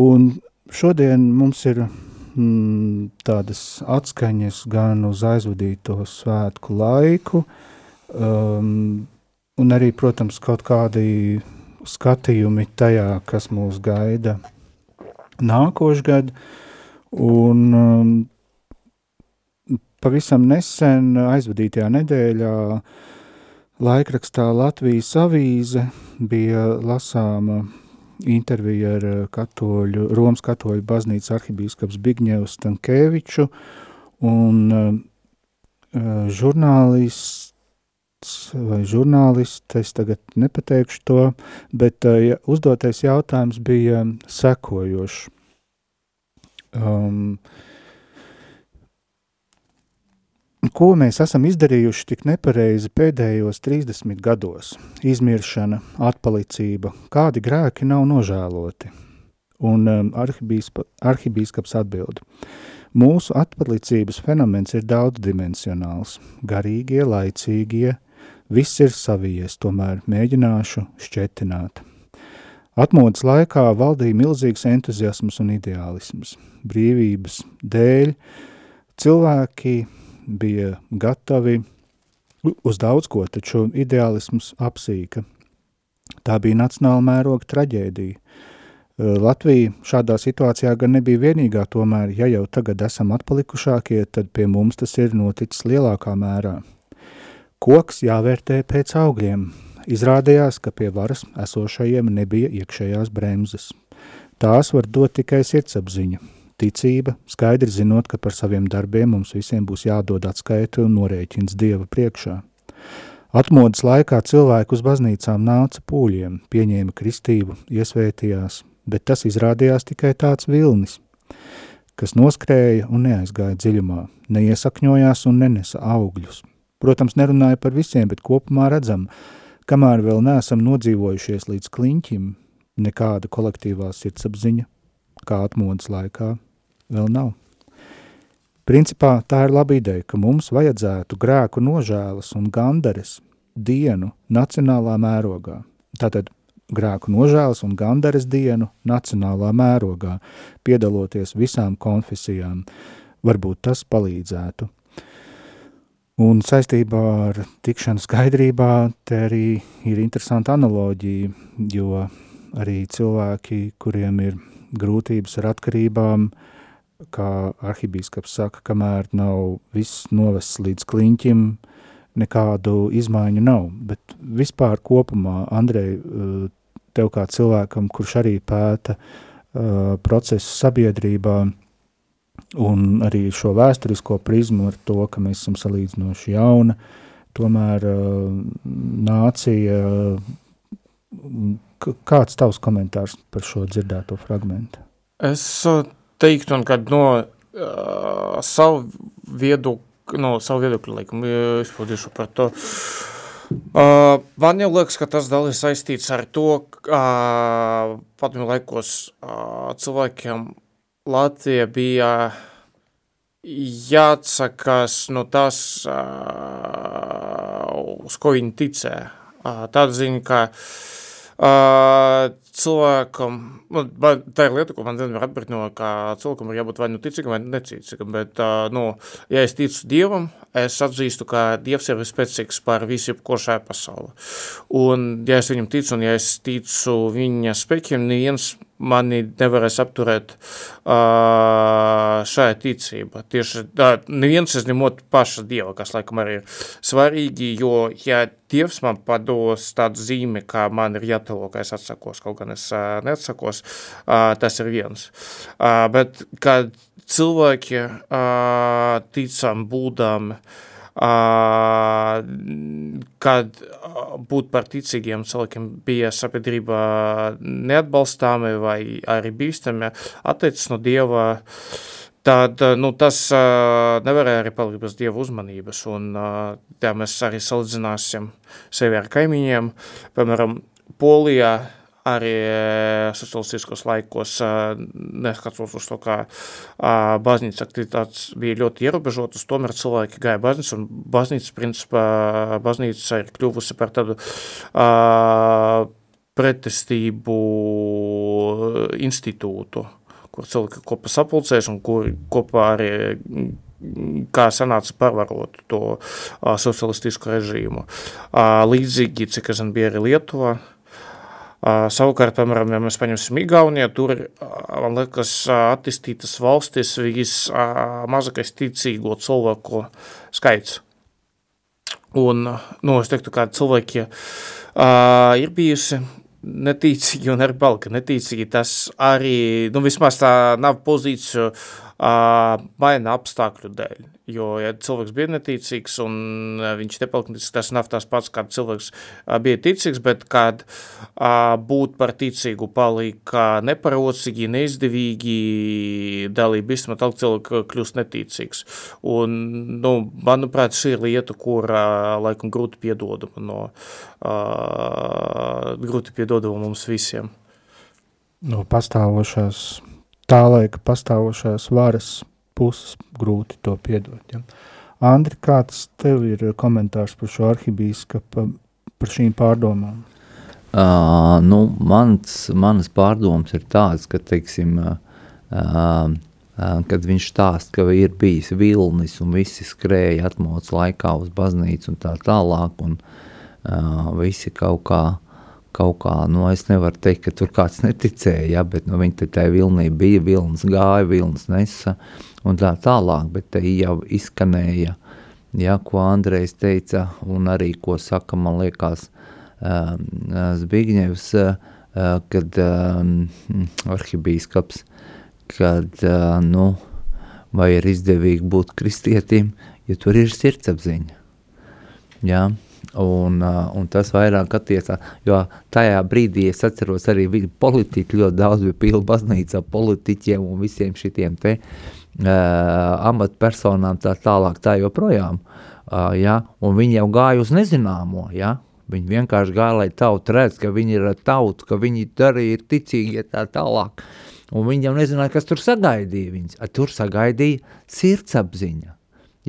Un šodien mums ir mm, tādas atskaņas gan uz aizvadīto svētku laiku, um, un arī, protams, kaut kādi skatījumi tajā, kas mūs gaida nākošgad. Un um, pavisam nesen aizvadītajā nedēļā uh, Laikrakstā Latvijas avīze bija lasāma intervija ar eh, katoļu, Romas katoļu baznīcas arhibīskaps Bigņevs Stankēviču, un uh, žurnālists vai žurnālists, es tagad nepateikšu to, bet ja, uzdotais jautājums bija sekojošs. Um, ko mēs esam izdarījuši tik nepareizi pēdējos 30 gados? Izmiršana, atpalicība, kādi grēki nav nožēloti? Un um, arhibīskaps atbild. Mūsu atpalicības fenomens ir daudzdimensionāls, garīgie, laicīgie, viss ir savies, tomēr mēģināšu šķetināt. Atmodas laikā valdīja milzīgs entuziasms un ideālisms. Brīvības dēļ cilvēki bija gatavi uz daudz ko, taču ideālisms apsīka. Tā bija nacionāla mēroga traģēdija. Latvija šādā situācijā gan nebija vienīgā, tomēr, ja jau tagad esam atpalikušākie, tad pie mums tas ir noticis lielākā mērā. Koks jāvērtē pēc augļiem, Izrādījās, ka pie varas esošajiem nebija iekšējās bremzes. Tās var dot tikai sirdsapziņa, ticība, skaidri zinot, ka par saviem darbiem mums visiem būs jādod atskaita un norēķins Dieva priekšā. Atmodas laikā cilvēku uz baznīcām nāca pūļiem, pieņēma kristību, iesvētījās, bet tas izrādījās tikai tāds vilnis, kas noskrēja un neaizgāja dziļumā, neiesakņojās un nenesa augļus. Protams, nerunāja par visiem, bet kopumā redzam, Kamēr vēl neesam nodzīvojušies līdz kliņķim, nekāda kolektīvā sirdsapziņa, kā atmodas laikā, vēl nav. Principā tā ir laba ideja, ka mums vajadzētu grēku nožēlas un gandares dienu nacionālā mērogā. Tātad grēku nožēlas un gandares dienu nacionālā mērogā, piedaloties visām konfesijām. Varbūt tas palīdzētu. Un saistībā ar tikšanu skaidrībā te arī ir interesanta analoģija, jo arī cilvēki, kuriem ir grūtības ar atkarībām, kā arhibīskaps saka, kamēr nav viss novests līdz kliņķim, nekādu izmaiņu nav. Bet vispār kopumā, Andrej, tev kā cilvēkam, kurš arī pēta uh, procesu sabiedrībā, un arī šo vēsturisko prizmu ar to, ka mēs esam salīdzinoši jauna, tomēr uh, nācija, kāds tavs komentārs par šo dzirdēto fragmentu? Es teiktu, ka no uh, savu viedokļu, no savu viedokļu, laikam, izpildīšu par to, Uh, man jau liekas, ka tas daļai saistīts ar to, ka uh, padomju laikos uh, cilvēkiem Latvija bija jāatsakās no tās, uz ko viņi ticēja. Tāda ziņa, ka cilvēkam, nu, tā ir lieta, ko man vienmēr atbrīd no, ka cilvēkam ir jābūt vai nu ticīgam, vai necīcīgam, bet, nu, ja es ticu Dievam, es atzīstu, ka Dievs ir vispēcīgs par visu, ko šajā pasaulē. Un, ja es viņam ticu, un ja es ticu viņa spēkiem, neviens mani nevarēs apturēt uh, šajā ticībā. Tieši tā, neviens es ņemot paša Dieva, kas laikam arī ir svarīgi, jo, ja Dievs man pados tādu zīmi, kā man ir jātelo, ka es atsakos, kaut gan es uh, neatsakos, uh, tas ir viens. Uh, bet, kad cilvēki uh, ticam, būdam, uh, kad būt par ticīgiem cilvēkiem bija sabiedrībā neatbalstāmi vai arī bīstami atteicis no Dieva, tad nu, tas nevarēja arī palikt bez Dieva uzmanības. Un tā mēs arī salīdzināsim sevi ar kaimiņiem. Piemēram, Polijā arī eh, socialistiskos laikos, eh, neskatoties uz to, ka eh, baznīcas aktivitātes bija ļoti ierobežotas, tomēr cilvēki gāja baznīcas, un baznīcas principā baznīca ir kļuvusi par tādu pretestību institūtu, kur cilvēki kopā sapulcēs un kur kopā arī kā sanāca parvarot to uh, socialistisko režīmu. Uh, līdzīgi, cik es zinu, bija arī Lietuva, Uh, savukārt, piemēram, ja mēs paņemsim Igauniju, tur, uh, man liekas, uh, attīstītas valstis vismazākais ticīgo cilvēku skaits. Un, nu, es teiktu, ka cilvēki uh, ir bijusi neticīgi un arī palika neticīgi. Tas arī, nu, vismaz tā nav pozīcija maina apstākļu dēļ. Jo, ja cilvēks bija neticīgs un viņš nepalika tas nav tās pats, kā cilvēks bija ticīgs, bet kad būt par ticīgu palika neparocīgi, neizdevīgi dalība tālāk cilvēks kļūst neticīgs. Un, nu, manuprāt, šī ir lieta, kur laikam grūti piedodama no, grūti piedodama mums visiem. No pastāvošās tā laika pastāvošās varas puses grūti to piedot. Ja? Andri, kāds tev ir komentārs par šo arhibīskapa, par šīm pārdomām? Uh, nu, mans, manas pārdomas ir tādas, ka, teiksim, uh, uh, kad viņš stāst, ka ir bijis vilnis un visi skrēja atmodas laikā uz baznīcu un tā tālāk, un uh, visi kaut kā kaut kā, nu, es nevaru teikt, ka tur kāds neticēja, ja, bet nu, viņi tai vilnī bija, vilns gāja, vilns nesa un tā tālāk, bet te jau izskanēja, ja, ko Andrejs teica, un arī, ko saka, man liekas, uh, Zbigņevs, uh, kad uh, arhibīskaps, kad, uh, nu, vai ir izdevīgi būt kristietim, ja tur ir sirdsapziņa, ja, Un, uh, un tas vairāk attiecās, jo tajā brīdī es atceros arī politiķi ļoti daudz bija pilna baznīca politiķiem un visiem šitiem te uh, amatpersonām tā tālāk tā joprojām, uh, ja, un viņi jau gāja uz nezināmo, ja, viņi vienkārši gāja, lai tauta redz, ka viņi ir tauta, ka viņi arī ir ticīgi, tā tālāk, un viņi jau nezināja, kas tur sagaidīja viņus, A, tur sagaidīja sirdsapziņa,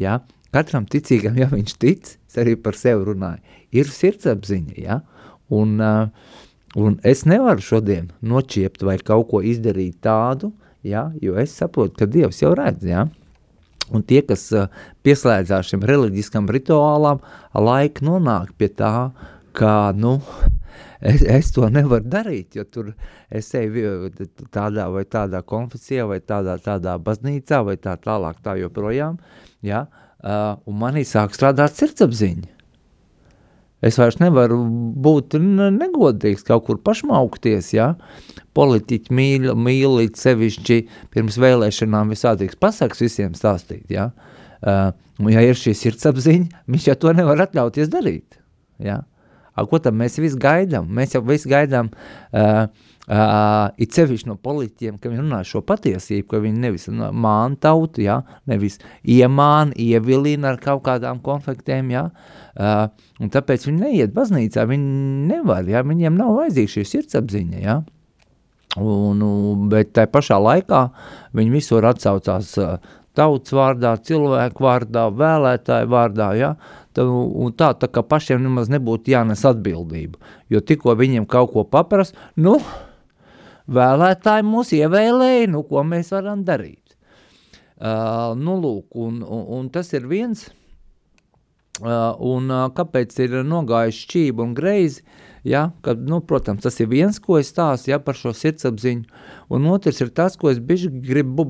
ja, katram ticīgam, ja viņš tic, es arī par sevi runāju, ir sirdsapziņa, ja? un, un es nevaru šodien nočiept vai kaut ko izdarīt tādu, ja? jo es saprotu, ka Dievs jau redz, ja? un tie, kas pieslēdzās šim reliģiskam rituālam, laika nonāk pie tā, ka, nu, es, es to nevaru darīt, jo tur es eju tādā vai tādā konfesijā vai tādā, tādā baznīcā vai tā tālāk tā joprojām, ja, uh, uh, un manī sāk strādāt sirdsapziņa. Es vairs nevaru būt negodīgs, kaut kur pašmaukties, ja? Politiķi mīl, mīl sevišķi pirms vēlēšanām visādīgs pasaks visiem stāstīt, ja? Uh, ja ir šī sirdsapziņa, viņš jau to nevar atļauties darīt, ja? A, ko tad mēs visi gaidām? Mēs jau visi gaidām uh, Uh, it sevišķi no politiķiem, ka viņi runā šo patiesību, ka viņi nevis māna tautu, ja, nevis iemāna, ievilina ar kaut kādām konfliktēm, ja, uh, un tāpēc viņi neiet baznīcā, viņi nevar, ja, viņiem nav vajadzīga šī sirdsapziņa, ja, un, bet tai pašā laikā viņi visur atsaucās uh, tautas vārdā, cilvēku vārdā, vēlētāju vārdā, ja, un tā, tā kā pašiem nemaz nebūtu jānes atbildība, jo tikko viņiem kaut ko paprast, nu, vēlētāji mūs ievēlēja, nu, ko mēs varam darīt. Uh, nu, lūk, un, un, un tas ir viens, uh, un uh, kāpēc ir nogājuši šķība un greizi, ja, kad, nu, protams, tas ir viens, ko es stāstu, ja, par šo sirdsapziņu, un otrs ir tas, ko es gribu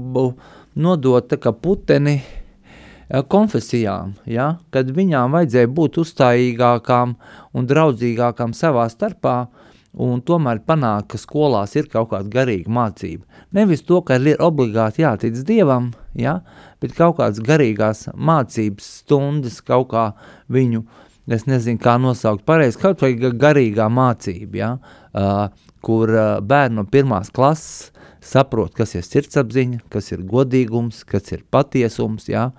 nodot puteni uh, konfesijām, ja, kad viņām vajadzēja būt uzstājīgākām un draudzīgākām savā starpā, uh, un tomēr panākt, ka skolās ir kaut kāda garīga mācība. Nevis to, ka ir obligāti jātic Dievam, ja, bet kaut kādas garīgās mācības stundas, kaut kā viņu, es nezinu, kā nosaukt pareizi, kaut vai garīgā mācība, ja, uh, kur uh, bērni no pirmās klases saprot, kas ir sirdsapziņa, kas ir godīgums, kas ir patiesums, ja,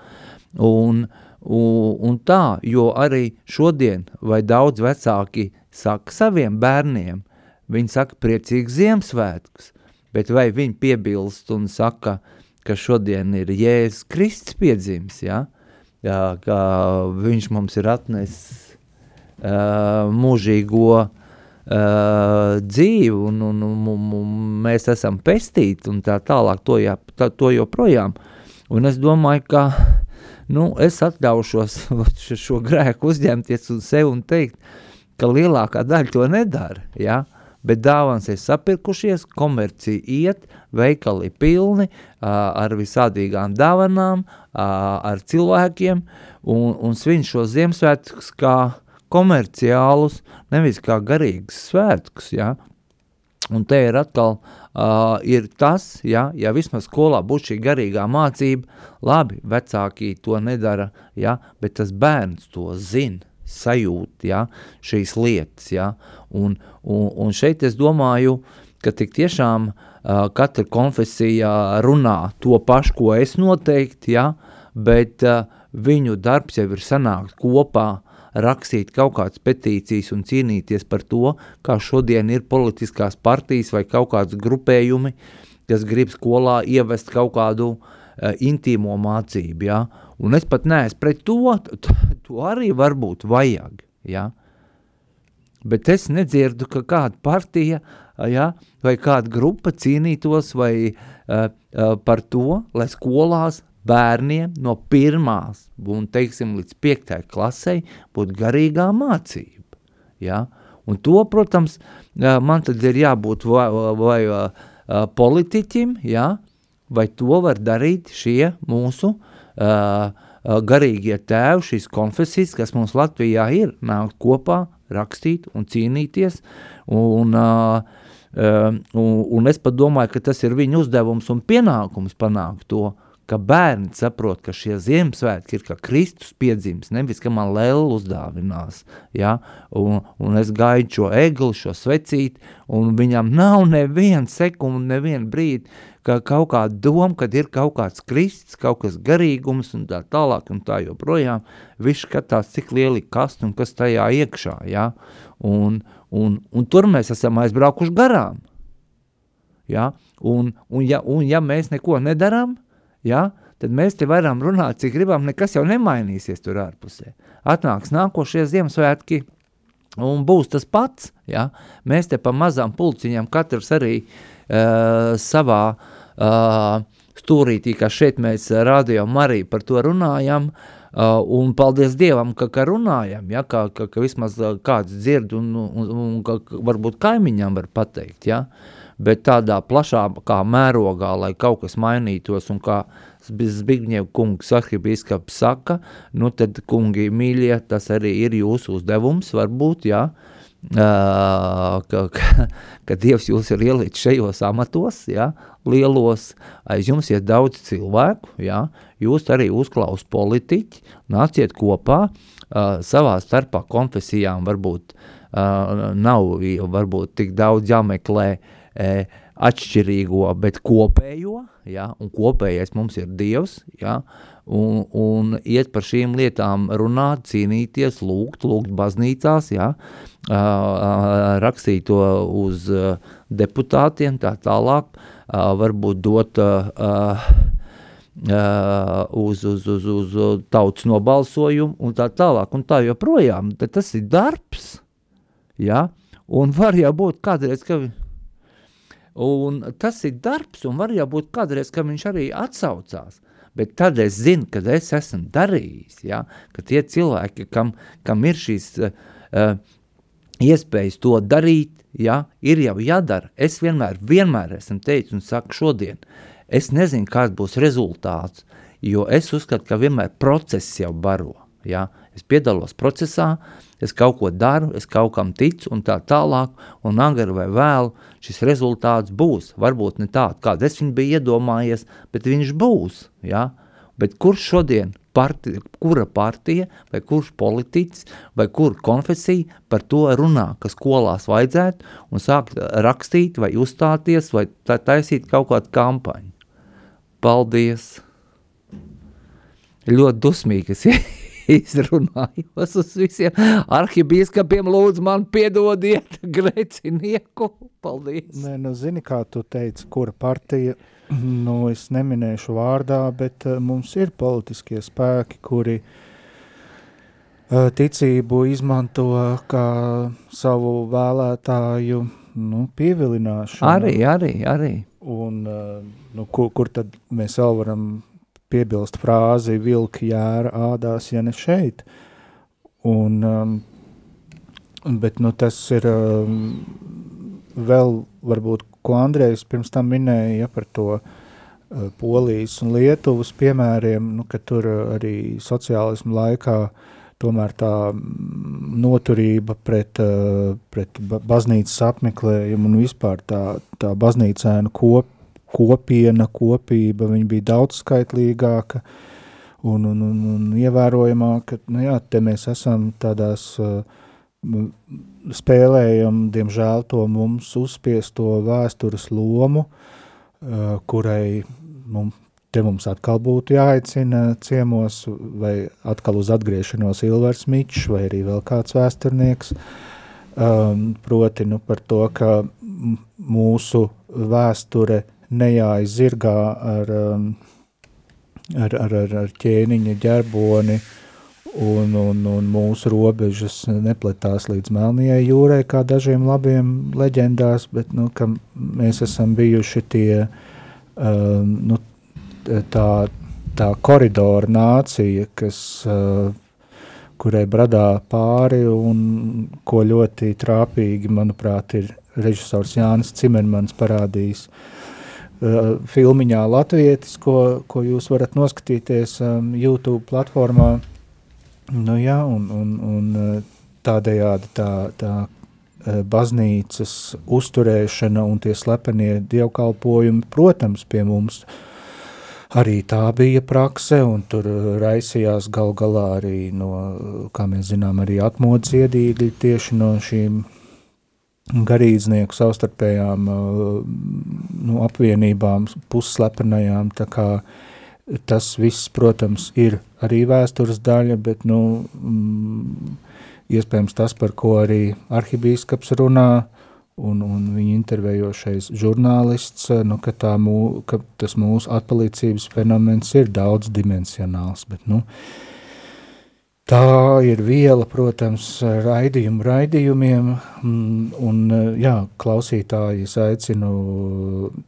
un, un, un tā, jo arī šodien vai daudz vecāki saka saviem bērniem, viņi saka priecīgs Ziemassvētkus, bet vai viņi piebilst un saka, ka šodien ir Jēzus Kristus piedzims, ja? Jā, ka viņš mums ir atnesis uh, mūžīgo uh, dzīvi un, un, un, un mēs esam pestīti un tā tālāk to, jā, tā, to joprojām. Un es domāju, ka nu, es atļaušos šo grēku uzņemties uz sevi un teikt, uh, ka lielākā daļa to nedara, ja? bet dāvans ir sapirkušies, komercija iet, veikali pilni ar visādīgām dāvanām, ar cilvēkiem, un, un svin šo Ziemassvētkus kā komerciālus, nevis kā garīgus svētkus, ja? Un te ir atkal uh, ir tas, ja, ja vismaz skolā būs šī garīgā mācība, labi, vecāki to nedara, ja, bet tas bērns to zina, sajūt ja, šīs lietas. Ja, un, un, un šeit es domāju, ka tik tiešām uh, katra konfesija runā to pašu, ko es noteikti, ja, bet uh, viņu darbs jau ir sanākt kopā, rakstīt kaut kādas petīcijas un cīnīties par to, kā šodien ir politiskās partijas vai kaut kādas grupējumi, kas grib skolā ievest kaut kādu uh, intīmo mācību, ja? Un es pat neesmu pret to, to arī varbūt vajag, ja? bet es nedzirdu, ka kāda partija ja, vai kāda grupa cīnītos vai, uh, uh, par to, lai skolās bērniem no pirmās un, teiksim, līdz piektajai klasei būtu garīgā mācība. Ja? Un to, protams, man tad ir jābūt vai, vai, vai politiķim, ja? vai to var darīt šie mūsu uh, garīgie tēvi, šīs konfesijas, kas mums Latvijā ir, nākt kopā, rakstīt un cīnīties. Un, un, un es pat domāju, ka tas ir viņu uzdevums un pienākums panākt to, ka bērni saprot, ka šie Ziemassvētki ir kā Kristus piedzimis, nevis, ka man lēlu uzdāvinās, ja? un, un es gaidu šo egli, šo svecīti, un viņam nav neviena sekunda, neviena brīdi, ka kaut kāda doma, kad ir kaut kāds Kristus, kaut kas garīgums un tā tālāk un tā joprojām, viņš skatās, cik lieli kasti un kas tajā iekšā, ja? un, un, un tur mēs esam aizbraukuši garām, ja? un, un, ja, un ja mēs neko nedarām, ja, tad mēs te varam runāt, cik gribam, nekas jau nemainīsies tur ārpusē. Atnāks nākošie Ziemassvētki, un būs tas pats, ja, mēs te pa mazām pulciņām katrs arī uh, savā uh, stūrītī, kā šeit mēs rādījām arī par to runājam, Uh, un paldies Dievam, ka, ka runājam, ja, ka, ka, ka vismaz kāds dzird un, un, un ka varbūt kaimiņam var pateikt, ja. Uh, bet tādā plašākā mērogā, lai kaut kas mainītos, un kā Zbigņev kungs arhibīskaps saka, nu tad, kungi mīļie, tas arī ir jūsu uzdevums, varbūt, jā, uh, ka, ka, ka Dievs jūs ir ielicis šajos amatos, jā, lielos, aiz jums ir daudz cilvēku, jā, jūs arī uzklaus politiķi, nāciet kopā, uh, savā starpā konfesijām varbūt uh, nav varbūt tik daudz jāmeklē uh, atšķirīgo, bet kopējo, ja, un kopējais mums ir Dievs, ja, un, un iet par šīm lietām runāt, cīnīties, lūgt, lūgt baznīcās, ja, rakstīt to uz deputātiem, tā tālāk, varbūt dot uz, uz, uz, uz tautas nobalsojumu un tā tālāk un tā joprojām, tas ir darbs, ja, un var jau būt kādreiz, ka Un tas ir darbs, un var jau būt kādreiz, ka viņš arī atsaucās. Bet tad es zinu, ka es esmu darījis, ja? ka tie cilvēki, kam, kam ir šīs uh, iespējas to darīt, ja? ir jau jādara. Es vienmēr, vienmēr esmu teicis un saku šodien, es nezinu, kāds būs rezultāts, jo es uzskatu, ka vienmēr process jau baro. Ja? Es piedalos procesā, uh, es kaut ko daru, es kaut kam ticu un tā tālāk, un agri vai vēl šis rezultāts būs. Varbūt ne tāds, kāds es viņu biju iedomājies, bet viņš būs. Ja? Bet kurš šodien, parti, kura partija, vai kurš politiķis, vai kura konfesija par to runā, ka skolās vajadzētu, un sāk rakstīt, vai uzstāties, vai taisīt kaut kādu kampaņu? Paldies! Ļoti dusmīgas izrunājos uz visiem arhibīskapiem, lūdzu man piedodiet grecinieku, paldies. Nē, nu zini, kā tu teici, kura partija, nu es neminēšu vārdā, bet uh, mums ir politiskie spēki, kuri uh, ticību izmanto kā savu vēlētāju nu, pievilināšanu. Arī, arī, arī. Un, uh, nu, kur, kur tad mēs vēl varam piebilst frāzi vilka jēra ādās, ja ne šeit. Un, um, bet nu, tas ir um, vēl varbūt, ko Andrejs pirms tam minēja ja, par to uh, Polijas un Lietuvas piemēriem, nu, ka tur uh, arī sociālismu laikā tomēr tā noturība pret, pret baznīcas apmeklējumu un vispār tā, tā baznīcēnu kop, kopiena, kopība, viņa bija daudz skaitlīgāka un, un, un, un ievērojamāka. Nu jā, te mēs esam tādās uh, spēlējam, diemžēl, to mums uzspiesto vēstures lomu, uh, kurai mums, te mums atkal būtu jāaicina ciemos, vai atkal uz atgriešanos Ilvers Mičs, vai arī vēl kāds vēsturnieks, um, proti nu, par to, ka mūsu vēsture nejāizirgā ar, um, ar, ar, ar, ar ķēniņa ģerboni, un, un, un mūsu robežas nepletās līdz Melnijai jūrai, kā dažiem labiem leģendās, bet nu, mēs esam bijuši tie, uh, nu, tā, tā koridora nācija, kas, uh, kurai bradā pāri un ko ļoti trāpīgi, manuprāt, ir režisors Jānis Cimermans parādījis. uh, filmiņā Latvietis, ko, ko jūs varat noskatīties um, YouTube platformā, Nu, jā, un, un, un eh, tādējādi tā, tā eh, baznīcas uzturēšana un tie slepenie dievkalpojumi, protams, pie mums arī tā bija prakse, un tur raisījās gal galā arī no, kā mēs zinām, arī atmodziedīgļi tieši no šīm garīdznieku savstarpējām eh, nu, apvienībām, pusslepenajām, tas viss, protams, ir arī vēstures daļa, bet, nu, mm, iespējams tas, par ko arī arhibīskaps runā, un, un viņa intervējošais žurnālists, nu, ka, mū, ka tas mūsu atpalīdzības fenomens ir daudzdimensionāls, bet, nu, tā ir viela, protams, raidījumu raidījumiem, un, un jā, klausītājus aicinu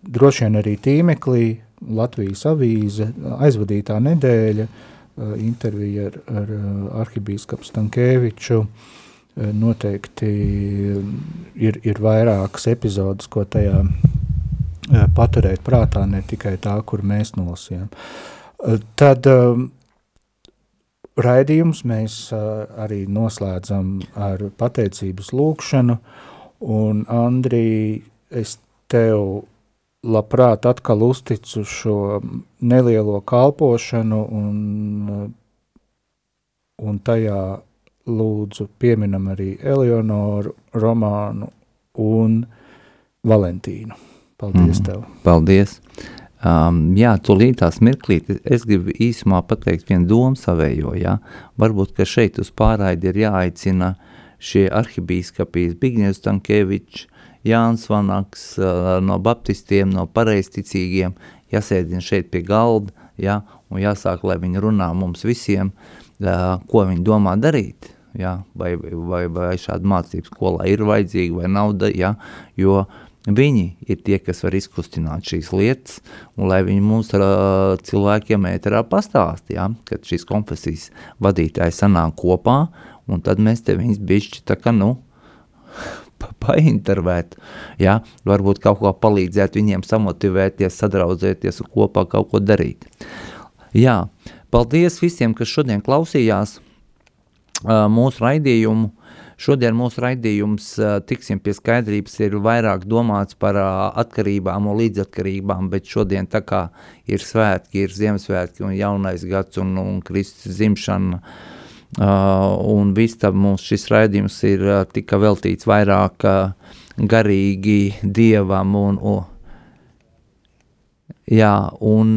droši vien arī tīmeklī, Latvijas avīze, aizvadītā nedēļa, intervija ar, ar arhibīskapu Stankēviču. Noteikti ir, ir vairākas epizodes, ko tajā paturēt prātā, ne tikai tā, kur mēs nolasījām. Tad raidījums mēs arī noslēdzam ar pateicības lūkšanu, un Andrī, es tev labprāt atkal uzticu šo nelielo kalpošanu un, un tajā lūdzu pieminam arī Eleonoru, Romānu un Valentīnu. Paldies mm, tev! Paldies! Um, jā, tūlīt tās mirklīt, es gribu īsumā pateikt vienu domu savējo, jā. Varbūt, ka šeit uz pārraidi ir jāaicina šie arhibīskapīs Bigņevs Tankēvičs, Jānis Vanaks no baptistiem, no pareizticīgiem, jāsēdina šeit pie galda, ja, un jāsāk, lai viņi runā mums visiem, ko viņi domā darīt, ja, vai, vai, vai šāda mācības skolā ir vajadzīga vai nav, ja, jo viņi ir tie, kas var izkustināt šīs lietas, un lai viņi mums ar cilvēkiem ēterā pastāst, ja, kad šīs konfesijas vadītāji sanāk kopā, un tad mēs te viņus bišķi tā kā, nu, paintervēt, ja, varbūt kaut ko palīdzēt viņiem samotivēties, sadraudzēties un kopā kaut ko darīt. Jā, paldies visiem, kas šodien klausījās mūsu raidījumu. Šodien mūsu raidījums, tiksim pie skaidrības, ir vairāk domāts par atkarībām un līdzatkarībām, bet šodien tā kā ir svētki, ir Ziemassvētki un jaunais gads un, un Kristus zimšana, un viss tam mums šis raidījums ir tika veltīts vairāk garīgi Dievam un, un jā, un,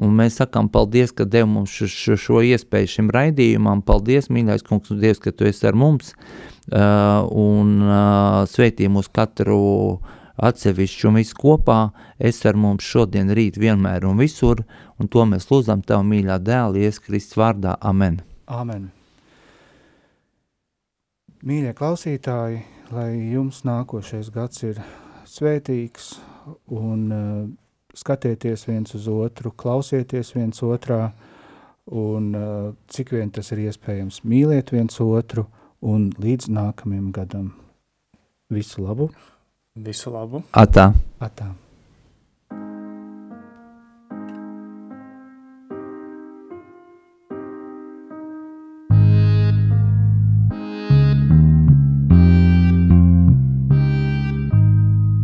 un mēs sakām paldies, ka Dev mums šo, šo, šo iespēju šim raidījumam, paldies, mīļais kungs un Dievs, ka Tu esi ar mums, uh, un uh, sveitī mūs katru atsevišķu un visu kopā, es ar mums šodien, rīt, vienmēr un visur, un to mēs lūdzam Tev, mīļā dēla, Ieskrists vārdā, Amen. Amen. Mīļie klausītāji, lai jums nākošais gads ir svētīgs un uh, skatieties viens uz otru, klausieties viens otrā, un eh, cik vien tas ir iespējams, mīliet viens otru, un līdz nākamajam gadam. Visu labu! Visu labu! Atā! Atā.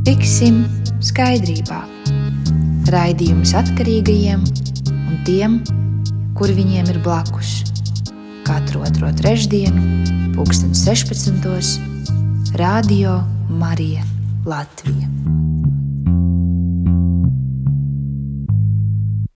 Tiksim skaidrībā. Raidījums atkarīgajiem un tiem, kur viņiem ir blakus. Katru otro trešdienu, pulksten 16. Radio Marija Latvija.